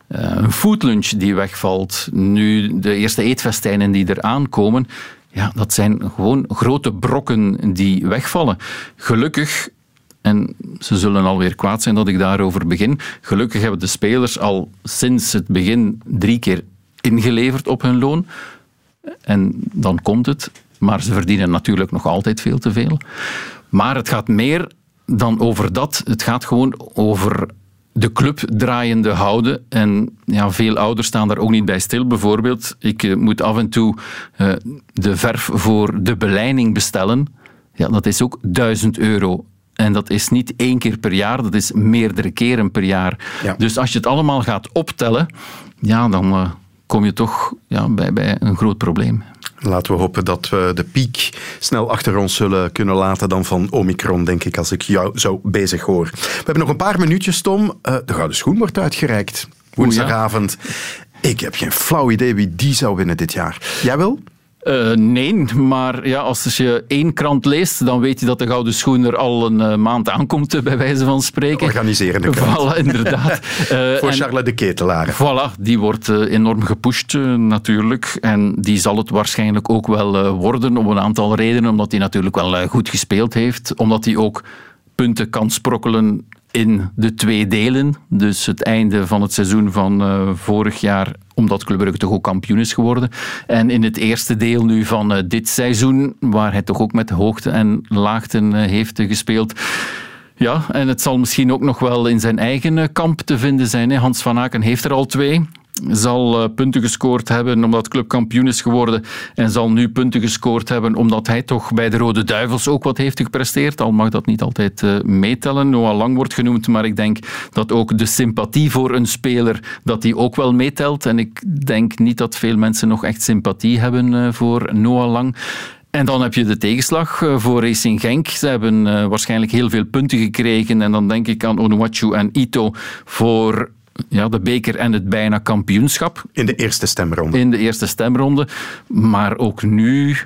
Uh, een foodlunch die wegvalt. Nu de eerste eetfestijnen die er aankomen. Ja, dat zijn gewoon grote brokken die wegvallen. Gelukkig en ze zullen alweer kwaad zijn dat ik daarover begin. Gelukkig hebben de spelers al sinds het begin drie keer ingeleverd op hun loon. En dan komt het. Maar ze verdienen natuurlijk nog altijd veel te veel. Maar het gaat meer dan over dat. Het gaat gewoon over de club draaiende houden. En ja, veel ouders staan daar ook niet bij stil. Bijvoorbeeld, ik uh, moet af en toe uh, de verf voor de beleiding bestellen. Ja, dat is ook 1000 euro. En dat is niet één keer per jaar, dat is meerdere keren per jaar. Ja. Dus als je het allemaal gaat optellen, ja, dan uh, kom je toch ja, bij, bij een groot probleem. Laten we hopen dat we de piek snel achter ons zullen kunnen laten dan van Omicron, denk ik, als ik jou zo bezig hoor. We hebben nog een paar minuutjes, Tom. Uh, de Gouden Schoen wordt uitgereikt. Woensdagavond. Ja. Ik heb geen flauw idee wie die zou winnen dit jaar. Jij wel? Uh, nee, maar ja, als je één krant leest, dan weet je dat de Gouden Schoen er al een uh, maand aankomt, bij wijze van spreken. Organiserende krant. Voilà, inderdaad. Uh, Voor Charles de Ketelaar. Voilà, die wordt enorm gepusht natuurlijk. En die zal het waarschijnlijk ook wel worden, om een aantal redenen. Omdat hij natuurlijk wel goed gespeeld heeft. Omdat hij ook punten kan sprokkelen in de twee delen. Dus het einde van het seizoen van vorig jaar, omdat Club Brugge toch ook kampioen is geworden. En in het eerste deel nu van uh, dit seizoen, waar hij toch ook met hoogte en laagten uh, heeft gespeeld. Ja, en het zal misschien ook nog wel in zijn eigen kamp te vinden zijn. Hans van Aken heeft er al twee zal uh, punten gescoord hebben omdat club kampioen is geworden en zal nu punten gescoord hebben omdat hij toch bij de Rode Duivels ook wat heeft gepresteerd. Al mag dat niet altijd uh, meetellen. Noah Lang wordt genoemd, maar ik denk dat ook de sympathie voor een speler dat die ook wel meetelt. En ik denk niet dat veel mensen nog echt sympathie hebben uh, voor Noah Lang. En dan heb je de tegenslag voor Racing Genk. Ze hebben waarschijnlijk heel veel punten gekregen. En dan denk ik aan Onuachu en Ito voor ja, de beker en het bijna kampioenschap. In de eerste stemronde. In de eerste stemronde. Maar ook nu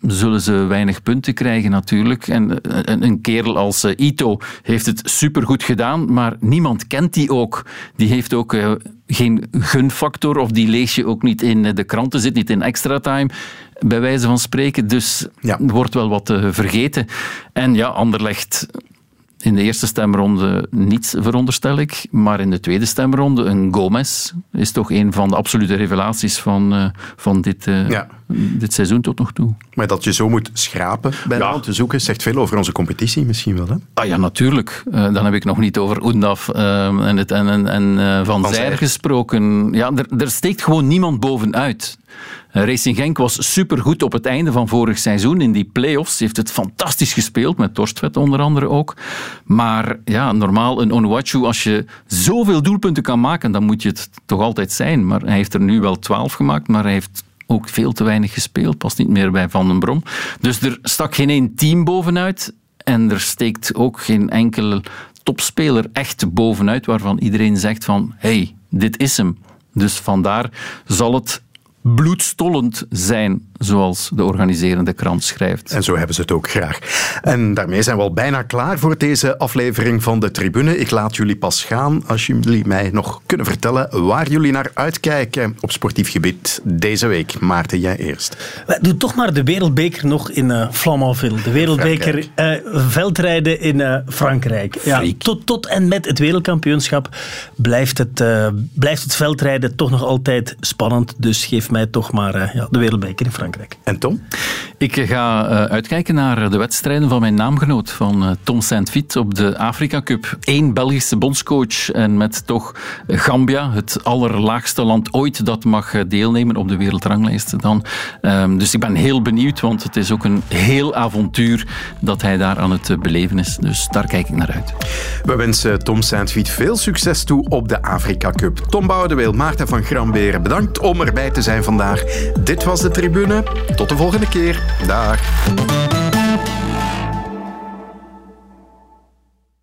zullen ze weinig punten krijgen natuurlijk. En een, kerel als uh, Ito heeft het supergoed gedaan, maar niemand kent die ook. Die heeft ook uh, geen gunfactor, of die lees je ook niet in de kranten, zit niet in extra time, bij wijze van spreken. Dus ja. wordt wel wat uh, vergeten. En ja, Anderlecht in de eerste stemronde niets, veronderstel ik. Maar in de tweede stemronde, een Gomez is toch een van de absolute revelaties van, uh, van dit, ja. Dit seizoen tot nog toe. Maar dat je zo moet schrapen bij ja. te zoeken, zegt veel over onze competitie misschien wel. Hè? Ah ja, natuurlijk. Uh, dan heb ik nog niet over Oendaf en, het, en, en, en Van, van Zijr gesproken. Ja, er, er steekt gewoon niemand bovenuit. Racing Genk was supergoed op het einde van vorig seizoen. In die play-offs heeft het fantastisch gespeeld, met Torstvet onder andere ook. Maar ja, normaal een Onuachu, als je zoveel doelpunten kan maken, dan moet je het toch altijd zijn. Maar hij heeft er nu wel twaalf gemaakt, maar hij heeft ook veel te weinig gespeeld. Past niet meer bij Van den Brom. Dus er stak geen één team bovenuit. En er steekt ook geen enkele topspeler echt bovenuit waarvan iedereen zegt van hey, dit is hem. Dus vandaar zal het bloedstollend zijn, zoals de organiserende krant schrijft. En zo hebben ze het ook graag. En daarmee zijn we al bijna klaar voor deze aflevering van de Tribune. Ik laat jullie pas gaan als jullie mij nog kunnen vertellen waar jullie naar uitkijken op sportief gebied deze week. Maarten, jij eerst. Doe toch maar de wereldbeker nog in uh, Flamanville. De wereldbeker uh, veldrijden in uh, Frankrijk. Ja, tot, tot en met het wereldkampioenschap blijft het, blijft het veldrijden toch nog altijd spannend. Dus geef mij toch maar ja, de wereldbeker in Frankrijk. En Tom? Ik ga uitkijken naar de wedstrijden van mijn naamgenoot, van Tom Saint-Vit op de Afrika Cup. Eén Belgische bondscoach en met toch Gambia, het allerlaagste land ooit dat mag deelnemen op de wereldranglijst dan. Um, dus ik ben heel benieuwd, want het is ook een heel avontuur dat hij daar aan het beleven is. Dus daar kijk ik naar uit. We wensen Tom Saint-Vit veel succes toe op de Afrika Cup. Tom Boudeweel, Maarten van Gramberen, bedankt om erbij te vandaag. Dit was de tribune. Tot de volgende keer. Dag.